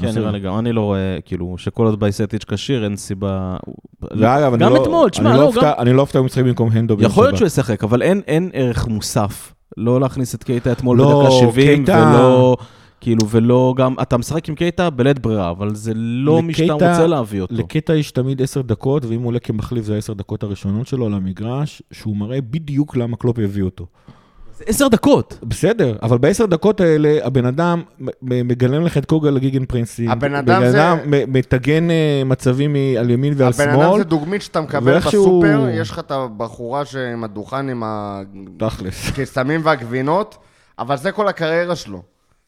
כן, נראה לי גם, אני לא רואה, כאילו, שכל עוד בייסטיץ' כשיר, אין סיבה... ואגב, אני גם לא- אתמול, תשמע, אני לא, אופתע- אני לא אופתע אם הוא משחק במקום הנדו יכול להיות. שהוא ישחק, אבל אין, ערך מוסף. לא להכניס את קייטה אתמול לא, בדקה 70, קייטה- ולא, כאילו, ולא גם, אתה משחק עם קייטה בלית ברירה, אבל זה לא מי שאתה לקייטה- רוצה להביא אותו. לקטע יש תמיד עשר דקות, ואם הוא עולה כמחליף זה העשר דקות הראשונות שלו למגרש, שהוא מראה בדיוק למה קלופ הביא אותו. זה עשר דקות. בסדר, אבל בעשר דקות האלה, הבן אדם מגלם לך את קוגל לגיגן פרינסים. הבן אדם זה- מ- מטגן אה, מצבים על ימין ועל הבן אדם שמאל, זה דוגמית שאתה מקבל ואיכשהו- בסופר, יש לך את הבחורה עם הדוכן עם תכלס. הקסמים והגבינות, אבל זה כל הקריירה שלו.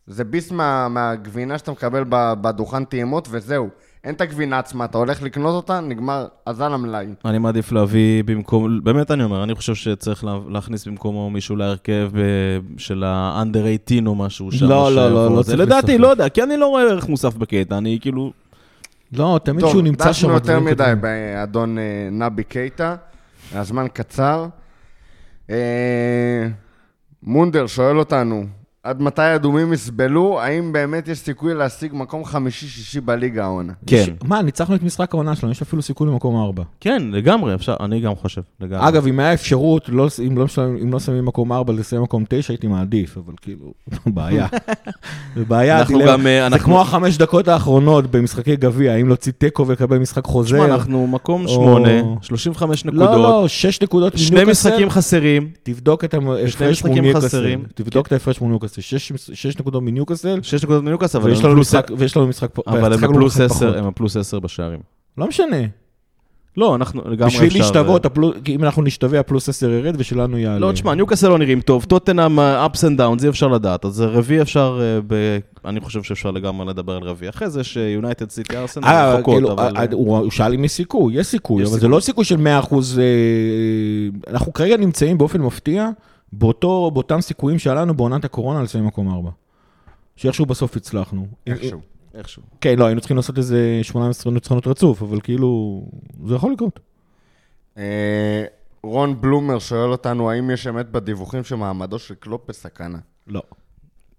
זה ביס מה, מהגבינה שאתה מקבל ב- בדוכן טעימות, וזהו. אין את הגבינה עצמה, אתה הולך לקנות אותה, נגמר, אזל המלאי. אני מעדיף להביא במקום, באמת אני אומר, אני חושב שצריך לה, להכניס במקומו מישהו להרכב אה, של ה-under 18 או משהו שם. לא, לא, לא. לא זה לדעתי. לא יודע, כי אני לא רואה ערך מוסף בקטע, אני כאילו... לא, תמיד טוב, שהוא נמצא שם... דשנו יותר מדי. באדון אה, נבי קייטה, הזמן קצר. אה, מונדר שואל אותנו, עד מתי האדומים יסבלו? האם באמת יש סיכוי להשיג מקום חמישי-שישי בליגה העונה? כן. מה, ניצחנו את משחק העונה שלנו, יש אפילו סיכוי למקום ארבע. כן, לגמרי, אפשר, אני גם חושב, לגמרי. אגב, אם היה אפשרות, לא, אם, לא, אם לא שמים מקום ארבע, לסיים מקום תשע, הייתי מעדיף, אבל כאילו, [laughs] בעיה. [laughs] זה בעיה, אנחנו. גם, אה, זה אנחנו- כמו החמש דקות האחרונות במשחקי גביע, האם להוציא תיקו ולקבל משחק חוזר. תשמע, אנחנו מקום או- שמונה, 35 נקודות, לא, לא, שש נקודות שני. משחקים חסרים, תבדוק את ההפרש משחקים מול ניוקאסל. ניוקאסל. שש- שש נקודות מניוקאסל, 6 נקודות מניוקאסל, אבל ויש לנו משחק- פה. אבל הם בפלוס 10, פחות. הם הפלוס 10 בשערים. לא משנה. לא, אנחנו לגמרי אפשר... בשביל להשתוות, הפלוס- כי אם אנחנו נשתווה, הפלוס 10 ירד ושלנו יעלה. לא, תשמע, ניוקאסל לא נראים טוב, טוטנאם ups and downs, אי אפשר לדעת. אז רביעי אפשר, אה. אני חושב שאפשר לגמרי לדבר על רביעי. אחרי זה שיונייטד סיטי ארסנל אה, רחוקות, כאילו, אבל... אה, הוא שאל אם יש סיכוי, יש סיכוי, אבל זה. לא סיכוי של 100%. אה, אנחנו כרגע נמצאים באופן מפתיע באותו- באותם סיכויים שהיה לנו בעונת הקורונה לסיים מקום 4. שאיכשהו בסוף הצלחנו. איכשהו. איכשהו. כן, לא, היינו צריכים לעשות איזה 18 ניצחונות רצוף, אבל כאילו, זה יכול לקרות. אה, רון בלומר שואל אותנו, האם יש אמת בדיווחים שמעמדו של קלופ בסכנה? לא.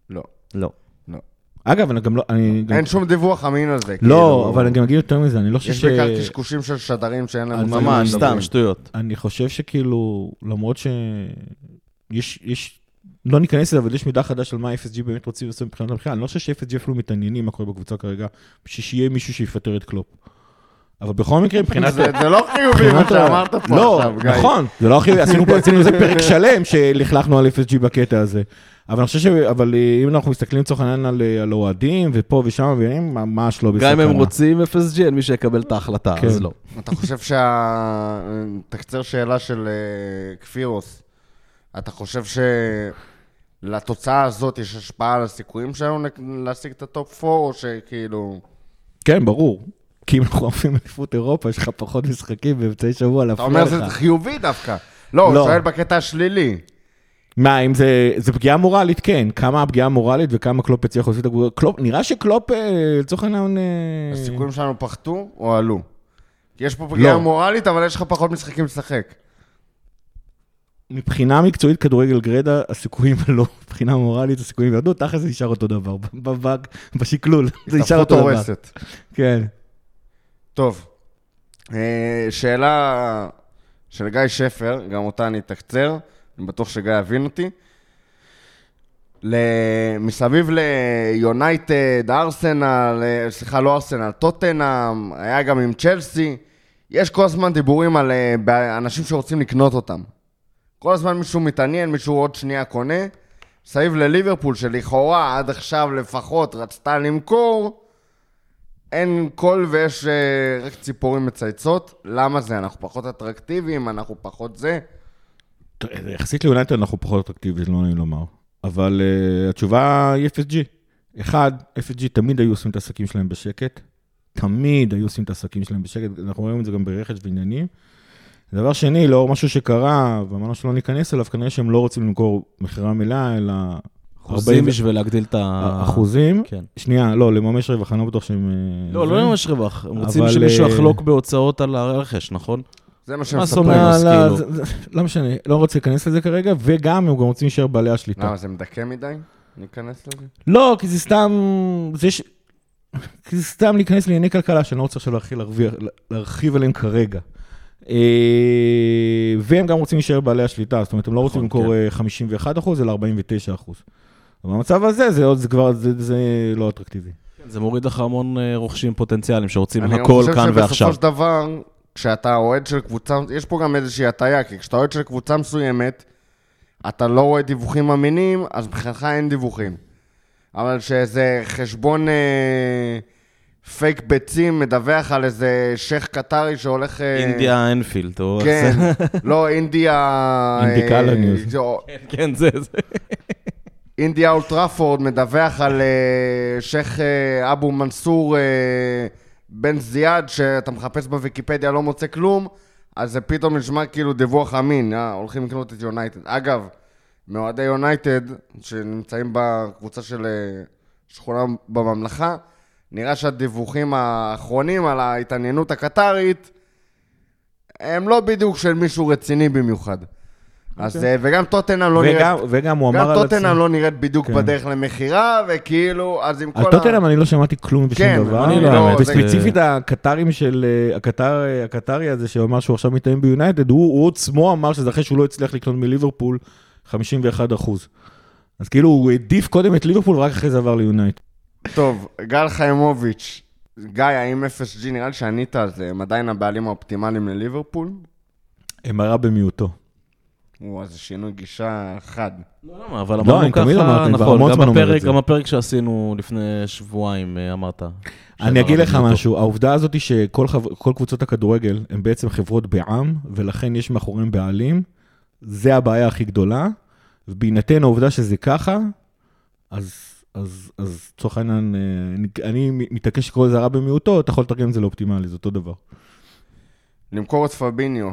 לא. לא. לא. אגב, אני גם לא... אני גם- אין שום דיווח אמין על זה. לא, כאילו. אבל אני גם אגיד יותר מזה, אני לא חושב יש ש... בעיקר קשקושים של שדרים שאין להם... מה ממש. סתם, שטויות. אני חושב שכאילו, למרות ש... יש, יש, לא ניכנס לזה, אבל יש מידע חדש על מה FSG באמת רוצים לעשות מבחינת המחיר. אני לא חושב ש-FSG אפילו מתעניינים מה קורה בקבוצה כרגע, בשביל שיהיה מישהו שיפטר את קלופ. אבל בכל מקרה, מבחינת... זה זה לא חיובי מה שאמרת פה לא, עכשיו, גיא. נכון, זה לא הכי... עשינו פה- עשינו איזה פרק [laughs] שלם שלכלכנו על FSG בקטע הזה. אבל אני חושב ש... אבל אה, אם אנחנו מסתכלים לצורך העניין על, אה, אוהדים, ופה ושם, והם ממש לא גם בסכנה. אם הם רוצים FSG, אין מי שיקבל את ההחלטה, כן. אז לא. אתה חושב שה... תקצר שאלה של אה, כפירוס. אתה חושב שלתוצאה הזאת יש השפעה על הסיכויים שלנו להשיג את ה top 4, או שכאילו... כן, ברור. כי אם אנחנו עושים אליפות אירופה, יש לך פחות משחקים באמצעי שבוע אתה להפריע אומר לך. שזה חיובי דווקא. לא, הוא לא. שואל בקטע השלילי. מה, אם זה, זה פגיעה מורלית, כן. כמה הפגיעה מורלית וכמה קלופ הצליח להוציא את הקבוצה. קלופ, נראה שקלופ, אה, לצורך העניין... אה, הסיכויים שלנו פחתו או עלו? יש פה פגיעה לא. מורלית, אבל יש לך פחות משחקים לשחק. מבחינה מקצועית, כדורגל גרדה, הסיכויים עלו, [laughs] מבחינה מורלית, הסיכויים ירדו, תכל'ס זה נשאר אותו דבר, ב- ב- בשקלול, [laughs] זה נשאר אותו דבר. כן. טוב, אה, שאלה של גיא שפר, גם אותה אני אתקצר, אני בטוח שגיא יבין אותי. מסביב ליונייטד, ארסנל, אה, סליחה, לא ארסנל, טוטנאם, היה גם עם צ'לסי. יש כל הזמן דיבורים על אה, אנשים שרוצים לקנות אותם. כל הזמן מישהו מתעניין, מישהו עוד שנייה קונה. מסביב לליברפול, שלכאורה עד עכשיו לפחות רצתה למכור, אין קול ויש אה, רק ציפורים מצייצות. למה זה? אנחנו פחות אטרקטיביים, אנחנו פחות זה. יחסית ליונייטד אנחנו פחות אטרקטיביים, לא נעים לומר. אבל uh, התשובה היא FSG. אחד, FSG תמיד היו עושים את העסקים שלהם בשקט. תמיד היו עושים את העסקים שלהם בשקט, אנחנו רואים את זה גם ברכש ועניינים. דבר שני, לאור משהו שקרה, ואמרנו שלא ניכנס אליו, כנראה שהם לא רוצים למכור מכירה מלאה, אלא... אחוזים 40 בשביל להגדיל את ה... אחוזים. כן. שנייה, לא, לממש רווח, אני לא בטוח שהם... אה, לא. לא ממש רווח. הם רוצים שמישהו אה, יחלוק בהוצאות על הרכש, נכון? זה מה שמספרים. שונא? לא, אז כאילו. [laughs] לא משנה, לא רוצה להיכנס לזה כרגע, וגם הם גם רוצים להישאר בעלי השליטה. למה, זה מדכא מדי? ניכנס לזה? לא, כי זה סתם, זה ש... [laughs] כי זה סתם להיכנס לענייני כלכלה, שאני לא רוצה עכשיו להרחיב עליהם כרגע. אה, והם גם רוצים להישאר בעלי השליטה, זאת אומרת, הם לא רוצים נכון, למכור אה, 51 אחוז, אלא 49 אחוז. במצב הזה, זה, עוד- זה כבר, זה, זה לא אטרקטיבי. זה מוריד לך המון אה, רוכשים פוטנציאליים שרוצים אני הכל חושב כאן ועכשיו. שבסופו של דבר, כשאתה אוהד של קבוצה, יש פה גם איזושהי הטעיה, כי כשאתה אוהד של קבוצה מסוימת, אתה לא רואה דיווחים אמינים, אז מבחינתך אין דיווחים. אבל כשאיזה חשבון אה, פייק ביצים מדווח על איזה שייח' קטרי שהולך... אה, אינדיה אנפילד, או... כן, לא, אינדיה... אינדיקלה אה, news. זו- כן, זה, זה. אינדיה אולטראפורד מדווח על אה, שייח' אה, אבו מנסור אה, בן זיאד, שאתה מחפש בוויקיפדיה, לא מוצא כלום, אז זה פתאום נשמע כאילו דיווח אמין, אה, הולכים לקנות את יונייטד. אגב, מאוהדי יונייטד, שנמצאים בקבוצה של אה, שכונה בממלכה, נראה שהדיווחים האחרונים על ההתעניינות הקטרית, הם לא בדיוק של מישהו רציני במיוחד. אז, אה, וגם טוטנאם לא נראית... וגם, וגם הוא אמר גם על טוטנאם לא נראית בדיוק כן. בדרך למכירה, וכאילו, אז עם כל על טוטנאם אני לא שמעתי כלום בשום כן, דבר. אני לא, זה- וספציפית הקטרים של, אה, הקטר, הקטרי הזה שאמר שהוא עכשיו מתאם ביונייטד, הוא הוא עצמו אמר שזה אחרי שהוא לא הצליח לקנות מליברפול 51 אחוז. אז כאילו הוא העדיף קודם את ליברפול ורק אחרי זה עבר ליונייטד. טוב, גל חיימוביץ', גיא, האם FSG, נראה לי שענית על זה, הם עדיין הבעלים האופטימליים לליברפול? הם הרע במיעוטו. וואו, זה שינוי גישה חד. לא, למה, אבל לא, אמרנו ככה, נכון, גם הפרק, זה. גם הפרק שעשינו לפני שבועיים, אה, אמרת. אני אגיד לך. משהו, העובדה הזאת היא שכל קבוצות הכדורגל הן בעצם חברות בעם, ולכן יש מאחוריהם בעלים, זה הבעיה הכי גדולה, ובהינתן העובדה שזה ככה, אז, אז, אז לצורך העניין, אה, אני, אני מתעקש לקרוא לזה הרע במיעוטו, אתה יכול לתרגם את זה לאופטימלי, זה אותו דבר. למכור את פביניו,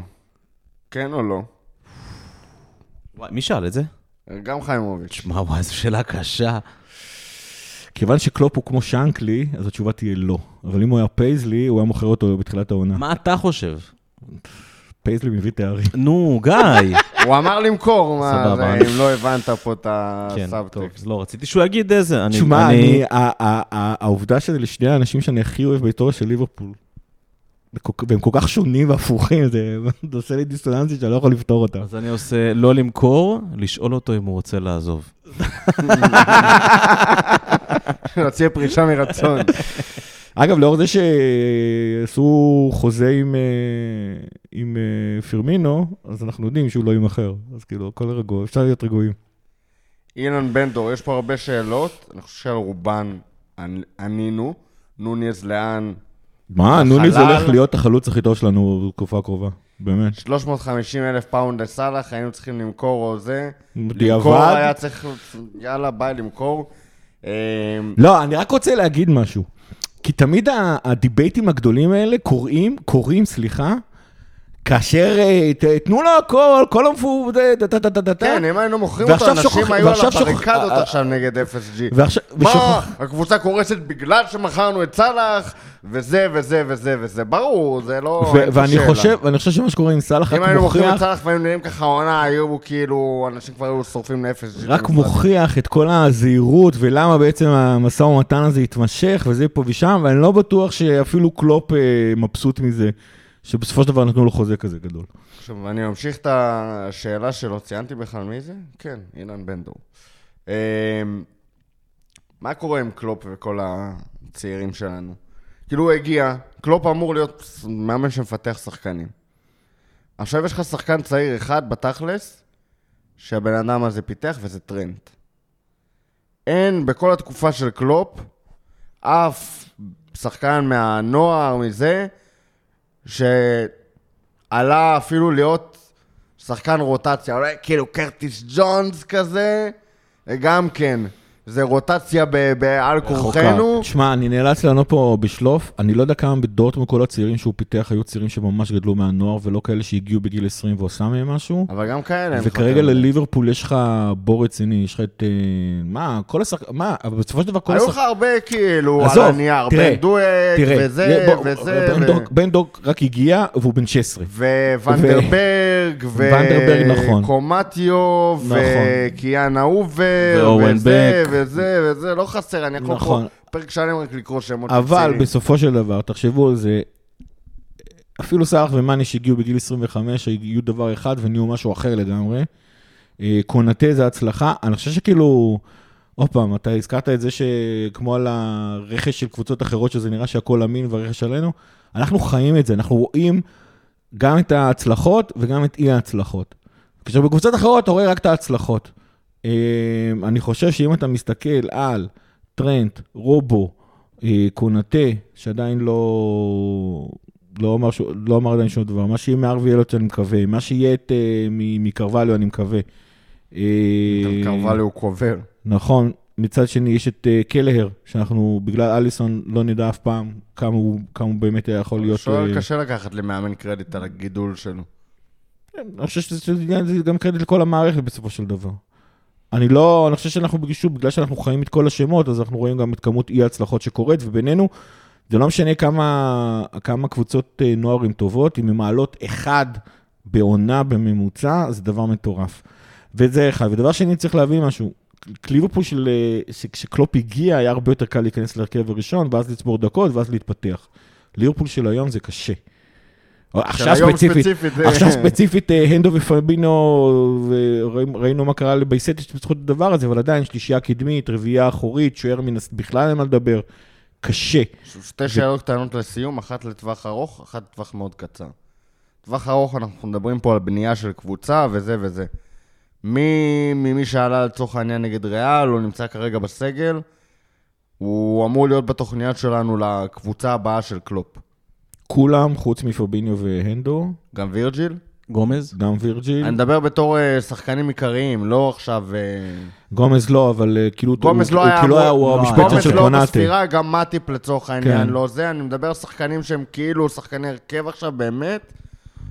כן או לא? וואי, מי שאל את זה? גם חיימוביץ'. שמע, וואי, זו שאלה קשה. כיוון שקלופ הוא כמו שאנקלי, אז התשובה תהיה לא. אבל אם הוא היה פייזלי, הוא היה מוכר אותו בתחילת העונה. מה אתה חושב? פייזלי מביא תארים. נו, גיא. הוא אמר למכור, מה, זה, אם לא הבנת פה את כן, טוב, הסאבטקסט. לא, רציתי שהוא יגיד איזה. תשמע, העובדה שזה לשני האנשים שאני הכי אוהב בהיסטוריה של ליברפול, והם כל כך שונים והפוכים, זה [laughs] עושה לי דיסטוננסית שאני לא יכול לפתור אותה. אז אני עושה לא למכור, לשאול אותו אם הוא רוצה לעזוב. [laughs] להציע פרישה מרצון. אגב, לאור זה שעשו חוזה עם, אה, עם אה, פירמינו, אז אנחנו יודעים שהוא לא יימכר. אז כאילו, הכל רגוע, אפשר להיות רגועים. אילן בנדור, יש פה הרבה שאלות, אני חושב שעל רובן ענ- ענינו. נוניז לאן? מה, נוניז לחלל. הולך להיות החלוץ הכי טוב שלנו בתקופה הקרובה, באמת. 350 אלף פאונד לסאלח, היינו צריכים למכור או זה. למכור בדיעבד. היה צריך, יאללה, ביי, למכור. אה, לא, אני רק רוצה להגיד משהו. כי תמיד ה debates ים הגדולים האלה קורים, קורים, סליחה, כאשר אה, תנו לו הכל, כל המפור... כן, אם היינו מוכרים אותו, אנשים היו על הבריקדות אה, עכשיו נגד FSG. מה, הקבוצה קורסת בגלל שמכרנו את סאלח, וזה וזה וזה וזה, ברור, זה לא... ואני. חושב, ואני חושב שמה שקורה עם סאלח אם היינו מוכרים את סאלח והיינו נראים ככה עונה, היו כאילו, אנשים כבר היו שורפים ל-FSG. רק מוכיח את כל הזהירות ולמה בעצם המשא ומתן הזה התמשך וזה פה ושם, ואני לא בטוח שאפילו קלופ אה, מבסוט מזה, שבסופו של דבר נתנו לו חוזה כזה גדול. עכשיו, אני ממשיך את השאלה שלו, ציינתי בכלל מי זה? כן, אילן בן דור. אמ, מה קורה עם קלופ וכל הצעירים שלנו? כאילו הוא הגיע, קלופ אמור להיות מאמן שמפתח שחקנים. עכשיו יש לך שחקן צעיר אחד בתכלס, שהבן אדם הזה פיתח, וזה טרנט. אין בכל התקופה של קלופ אף שחקן מהנוער, מזה, שעלה אפילו להיות שחקן רוטציה, אולי כאילו קרטיס ג'ונס כזה, גם כן. זה רוטציה ב- בעל כורחנו. שמע, אני נאלץ לענות פה בשלוף, אני לא יודע כמה בדורטמונד כל הצעירים שהוא פיתח היו צעירים שממש גדלו מהנוער, ולא כאלה שהגיעו בגיל 20 ועושה מהם משהו. אבל גם כאלה. וכרגע. לליברפול יש לך בור רציני, יש לך את... אה, מה, כל השחק... מה, אבל בסופו של דבר כל היו לך השחק... הרבה כאילו על הנייר, בן דואק, וזה, וזה, בן דוק- בן דוק רק הגיע והוא בן 16. וונדרברג, ונדרברג, נכון. וקומטיו, נכון. וקיאן אהובר, ואורן בק. וזה, וזה, לא חסר, אני יכול נכון. פה פרק שלם רק לקרוא שמות אבל צעירים. בסופו של דבר, תחשבו על זה, אפילו סאלח ומאני שהגיעו בגיל 25, הגיעו דבר אחד ונהיו משהו אחר לגמרי. אה, קונטה זה הצלחה, אני חושב שכאילו, עוד פעם, אתה הזכרת את זה שכמו על הרכש של קבוצות אחרות, שזה נראה שהכל אמין והרכש עלינו, אנחנו חיים את זה, אנחנו רואים גם את ההצלחות וגם את אי ההצלחות. כשבקבוצות אחרות אתה רואה רק את ההצלחות. אה, אני חושב שאם אתה מסתכל על טרנט, רובו, אה, קונטה, שעדיין לא... לא אמר, שו- לא אמר עדיין שום דבר, מה שיהיה מארווי אלוט אני מקווה, מה שיהיה את, אה, מ- מקרווליו אני מקווה. אה, קרווליו הוא קובר. נכון, מצד שני יש את אה, קלהר, שאנחנו בגלל אליסון לא נדע אף פעם כמה הוא, כמה הוא באמת היה יכול להיות... שואל, אה, קשה לקחת למאמן קרדיט על הגידול שלו. אני חושב שזה גם קרדיט לכל המערכת בסופו של דבר. אני לא, אני חושב שאנחנו בגישור, בגלל שאנחנו חיים את כל השמות, אז אנחנו רואים גם את כמות אי ההצלחות שקורית, ובינינו, זה לא משנה כמה, כמה קבוצות אה, נוער הן טובות, אם הן מעלות אחד בעונה בממוצע, זה דבר מטורף. וזה אחד. ודבר שני, צריך להבין משהו, קליברפול של, אה, כשקלופ הגיע, היה הרבה יותר קל להיכנס להרכב הראשון, ואז לצבור דקות, ואז להתפתח. ליברפול של היום זה קשה. עכשיו ספציפית, ספציפית, עכשיו ספציפית, אה, הנדו ופבינו, וראינו מה קרה לבייסטי בזכות הדבר הזה, אבל עדיין שלישייה קדמית, רביעייה אחורית, שוער מן. בכלל אין מה לדבר. קשה. שתי שאלות קטנות לסיום, אחת לטווח ארוך, אחת לטווח מאוד קצר. טווח ארוך, אנחנו מדברים פה על בנייה של קבוצה וזה וזה. מי ממי שעלה לצורך העניין נגד ריאל, הוא נמצא כרגע בסגל, הוא אמור להיות בתוכניות שלנו לקבוצה הבאה של קלופ. כולם, חוץ מפביניו והנדו, גם וירג'יל? גומז? גם וירג'יל. אני מדבר בתור אה, שחקנים עיקריים, לא עכשיו... אה, גומז לא, אבל אה, כאילו, גומז הוא, לא הוא, היה... כאילו היה, הוא לא, המשבצת גומז של לא קונאטה. בספירה, גם מאטיפ לצורך העניין כן. לא זה, אני מדבר על שחקנים שהם כאילו שחקני הרכב עכשיו באמת.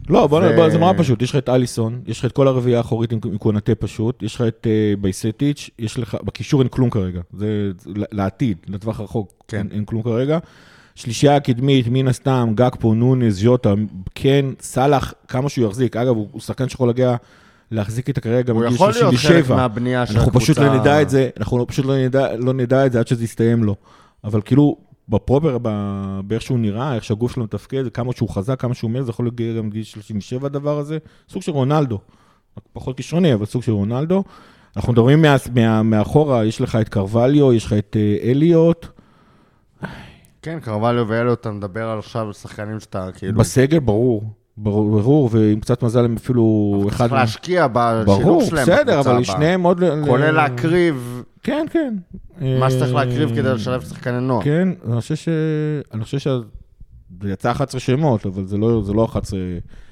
לא, בוא, ו- בוא, זה נורא פשוט, יש לך את אליסון, יש לך את כל הרביעייה האחורית עם, עם קונטה פשוט, יש לך את uh, בייסטיץ', יש לך, בקישור אין כלום כרגע, זה זה לעתיד, לטווח הרחוק, כן. אין, אין כלום כרגע. שלישייה הקדמית, מן הסתם, גג פה, נונס, ז'וטה, כן, סאלח, כמה שהוא יחזיק, אגב, הוא, הוא שחקן שיכול להגיע להחזיק את הקריירה גם הוא בגיל יכול להיות חלק 37. מהבנייה של אנחנו הקבוצה. פשוט לא נדע את זה, אנחנו פשוט לא נדע, לא נדע את זה עד שזה יסתיים לו. אבל כאילו, בפרופר, באיך שהוא נראה, איך שהגוף שלו מתפקד, כמה שהוא חזק, כמה שהוא מהר, זה יכול להגיע גם בגיל 37 הדבר הזה. סוג של רונלדו. פחות כישרוני, אבל סוג של רונלדו. אנחנו מדברים מה, מה, מאחורה, יש לך את קרווליו, יש לך את אה, אליוט. כן, קרווליו ואלו, אתה מדבר על עכשיו שחקנים שאתה כאילו... בסגל, ברור. ברור, ברור, ועם קצת מזל הם אפילו אחד... צריך להשקיע בשילוב ברור, שלהם. בסדר, בקבוצה אבל. שניהם עוד... כולל להקריב כן, כן. מה שצריך אה, להקריב כדי לשלב שחקני נוער. כן, אני חושב ש... אני חושב ש... זה יצא 11 שמות, אבל זה לא, זה לא 11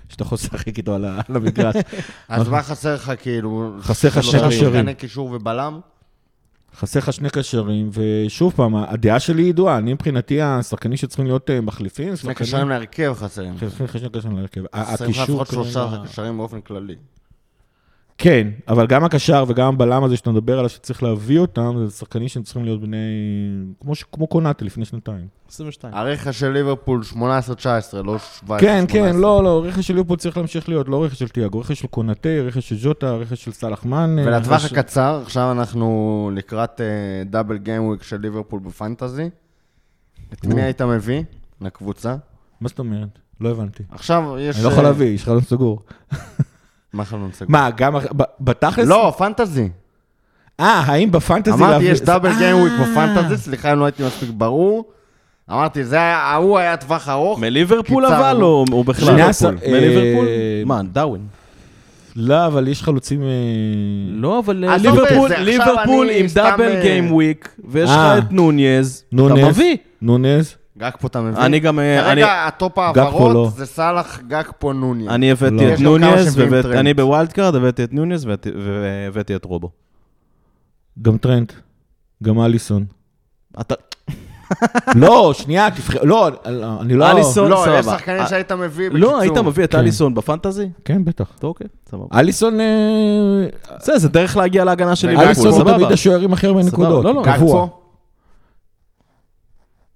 שאתה יכול לשחק איתו על על המגרש. [laughs] אז מה חסר לך כאילו? חסר לך שלושה שני קשרים. שחקני קישור ובלם? חסר לך שני קשרים, ושוב פעם, הדעה שלי ידועה, אני מבחינתי השחקנים שצריכים להיות אה, מחליפים, שני קשרים להרכב חסרים. חסרים לך שני קשרים להרכב. חסרים לך לפחות שלושה קשרים באופן כללי. כן, אבל גם הקשר וגם הבלם הזה שאתה מדבר עליו שצריך להביא אותם, זה שחקנים שהם צריכים להיות בני... כמו, ש... כמו קונאטה לפני שנתיים. 22. הרכש של ליברפול 18-19, לא 17-18. כן, כן, לא, לא, רכש של ליברפול צריך להמשיך להיות, לא רכש של תיאגו, רכש של קונאטה, רכש של ז'וטה, רכש של סאלח מן. ולטווח רכש- הקצר, עכשיו אנחנו לקראת דאבל גיימוויק של ליברפול בפנטזי. את מי. היית מביא לקבוצה? מה זאת אומרת? לא הבנתי. עכשיו יש... אני לא יכול אה, להביא, יש חלון סגור. [laughs] מה חלון סגור? מה, גם ב- בתכלס? לא, פנטזי. אה, האם בפנטזי... אמרתי, להביא- יש double אה. game week בפנטזי, סליחה אם לא הייתי מספיק ברור. אמרתי, זה היה, ההוא היה טווח ארוך. מליברפול. אבל, או או בכלל? אה, מליברפול? מה, דארווין. לא, אבל יש חלוצים... אה, לא, אבל אה, ליברפול, ליברפול עם double אה, game week, ויש לך. את נוניז, אתה. מביא. נוניז. גג פה אתה מבין? אני גם, אה, אני- כרגע ה top פה העברות לא. זה סאלח, גג פה נוניז. אני הבאתי לא. את יש נוניז, טרנט. אני ב wild card הבאתי את נוניז והבאתי- את רובו. גם טרנט. גם אליסון. אתה- לא, שנייה, תבחר... לא, אני לא... אליסון, לא, יש סבבה. שחקנים שהיית מביא, לא, בקיצור. היית מביא את כן. אליסון בפנטזי? כן, בטח. אוקיי, סבבה. אליסון... אה, זה, דרך להגיע להגנה של אליסון הוא. תמיד השוער עם הכי הרבה נקודות. לא, לא. קבוע.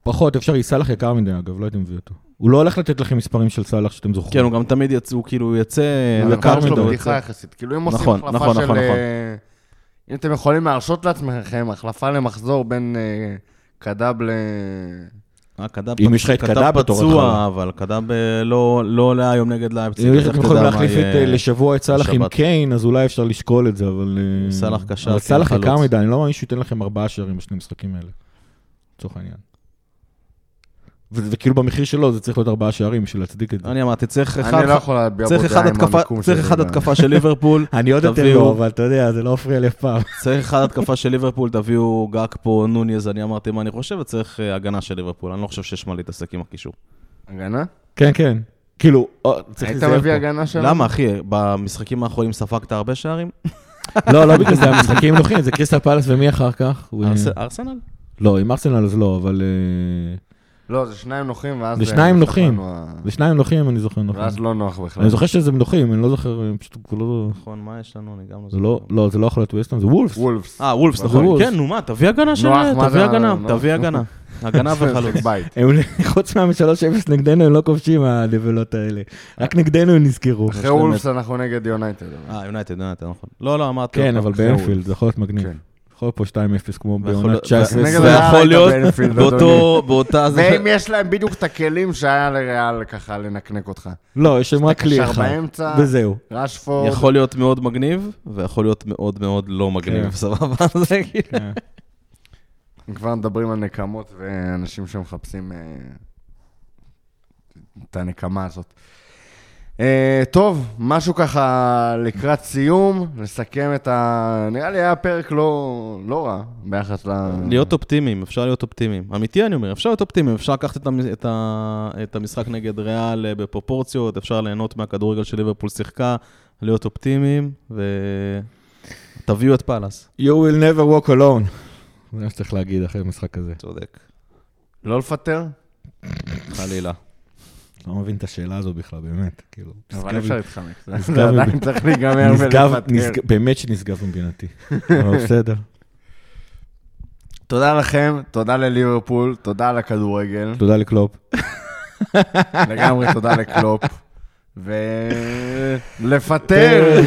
פחות, אפשר, סאלח יקר מדי אגב, לא הייתי מביא אותו. הוא לא הולך לתת לכם מספרים של סאלח שאתם כן, זוכרים. הוא גם תמיד יצא, הוא כאילו יצא יקר יש לו מדי. הוא בדיחה יצא. יחסית. כאילו אם עושים נכון, החלפה נכון, של... נכון. אה, אם אתם יכולים להרשות לעצמכם החלפה למחזור בין אה, קדאב ל... אה, קדאב אם יש לך את קדאב בתור פצוע, התחלה. אבל קדאב אה, לא לא עולה היום נגד לייפציג. אם אתם יכולים להחליף אה, לשבוע את סאלח עם? קיין, אז אולי אפשר לשקול את זה, אבל... אה, סאלח קשר אבל סאלח. יקר מדי, אני לא מאמין שהוא ייתן לכם ארבעה שערים בשני המשחקים האלה. לצורך העניין. ו- וכאילו במחיר שלו זה צריך להיות ארבעה שערים בשביל להצדיק את זה. אני אמרתי, צריך אחד... אני לא יכול להביע צריך בו אחד דעה עם המיקום צריך אחד התקפה של ליברפול, [laughs] אני עוד יותר לא, אבל אתה יודע, זה לא מפריע לי אף פעם. [laughs] צריך אחד התקפה של ליברפול, תביאו גאק פה, נוניז, אני אמרתי מה אני חושב, וצריך אה, הגנה של ליברפול. אני לא חושב שיש מה להתעסק עם הקישור. הגנה? כן, כן. כאילו, או, צריך היית להיזהר מביא פה. הגנה שלו? למה, אחי? במשחקים האחרונים ספגת הרבה שערים? [laughs] לא, לא בגלל זה, המשחקים נוחים, זה קריסטל פלאס ומי אחר כך? ארסנל? לא, עם ארסנל אז לא, אבל... לא, זה שניים נוחים, ואז... זה אה, שניים נוחים. זה שניים נוחים, אם אני זוכר נכון. ואז לא נוח בכלל. אני זוכר שזה נוחים, אני לא זוכר, פשוט כבר לא... נכון, מה יש לנו? אני גם לא זה לא, לא, זה לא יכול להיות ווסטון, זה וולפס. וולפס. אה, וולפס, נכון. כן, נו מה, תביא הגנה של... מה תביא הגנה. תביא [laughs] הגנה. הגנה וחלוץ. [laughs] חוץ מה-3-0 נגדנו הם לא כובשים הנבלות האלה. רק נגדנו הם נזכרו. אחרי וולפס אנחנו נגד יונייטד. אה, יונייטד, יונייטד, נכון. לא, לא, אמרתי. כן. אבל באנפילד. זה יכול להיות מגניב. יכול להיות פה 2-0 כמו להיות- 19. נגד ויכול ריאל היית להיות באותו, באותה... זה- ואם יש להם בדיוק את הכלים שהיה לריאל ככה לנקנק אותך. לא, יש שם רק כלי קשר אחד. באמצע, וזהו. רשפורד. יכול להיות מאוד מגניב, ויכול להיות מאוד מאוד לא מגניב, כן. סבבה? [laughs] זה כאילו... כן. כבר מדברים על נקמות ואנשים שמחפשים אה, את הנקמה הזאת. אה, טוב, משהו ככה לקראת סיום, לסכם את ה... נראה לי היה פרק לא, לא רע ביחס ל... להיות אופטימיים, אפשר להיות אופטימיים. אמיתי אני אומר, אפשר להיות אופטימיים, אפשר לקחת את, המ- את, ה, את המשחק נגד ריאל אה, בפרופורציות, אפשר ליהנות מהכדורגל של ליברפול שיחקה, להיות אופטימיים, ותביאו את פאלאס. You will never walk alone. זה מה שצריך להגיד אחרי המשחק הזה. צודק. לא לפטר? חלילה. לא מבין את השאלה הזו בכלל, באמת. כאילו, אבל אפשר להתחמק. זה עדיין צריך להיגמר. נשגב- באמת שנשגב מבינתי. אבל בסדר. תודה לכם, תודה לליברפול, תודה לכדורגל. תודה לקלופ. לגמרי תודה לקלופ. ולפטר.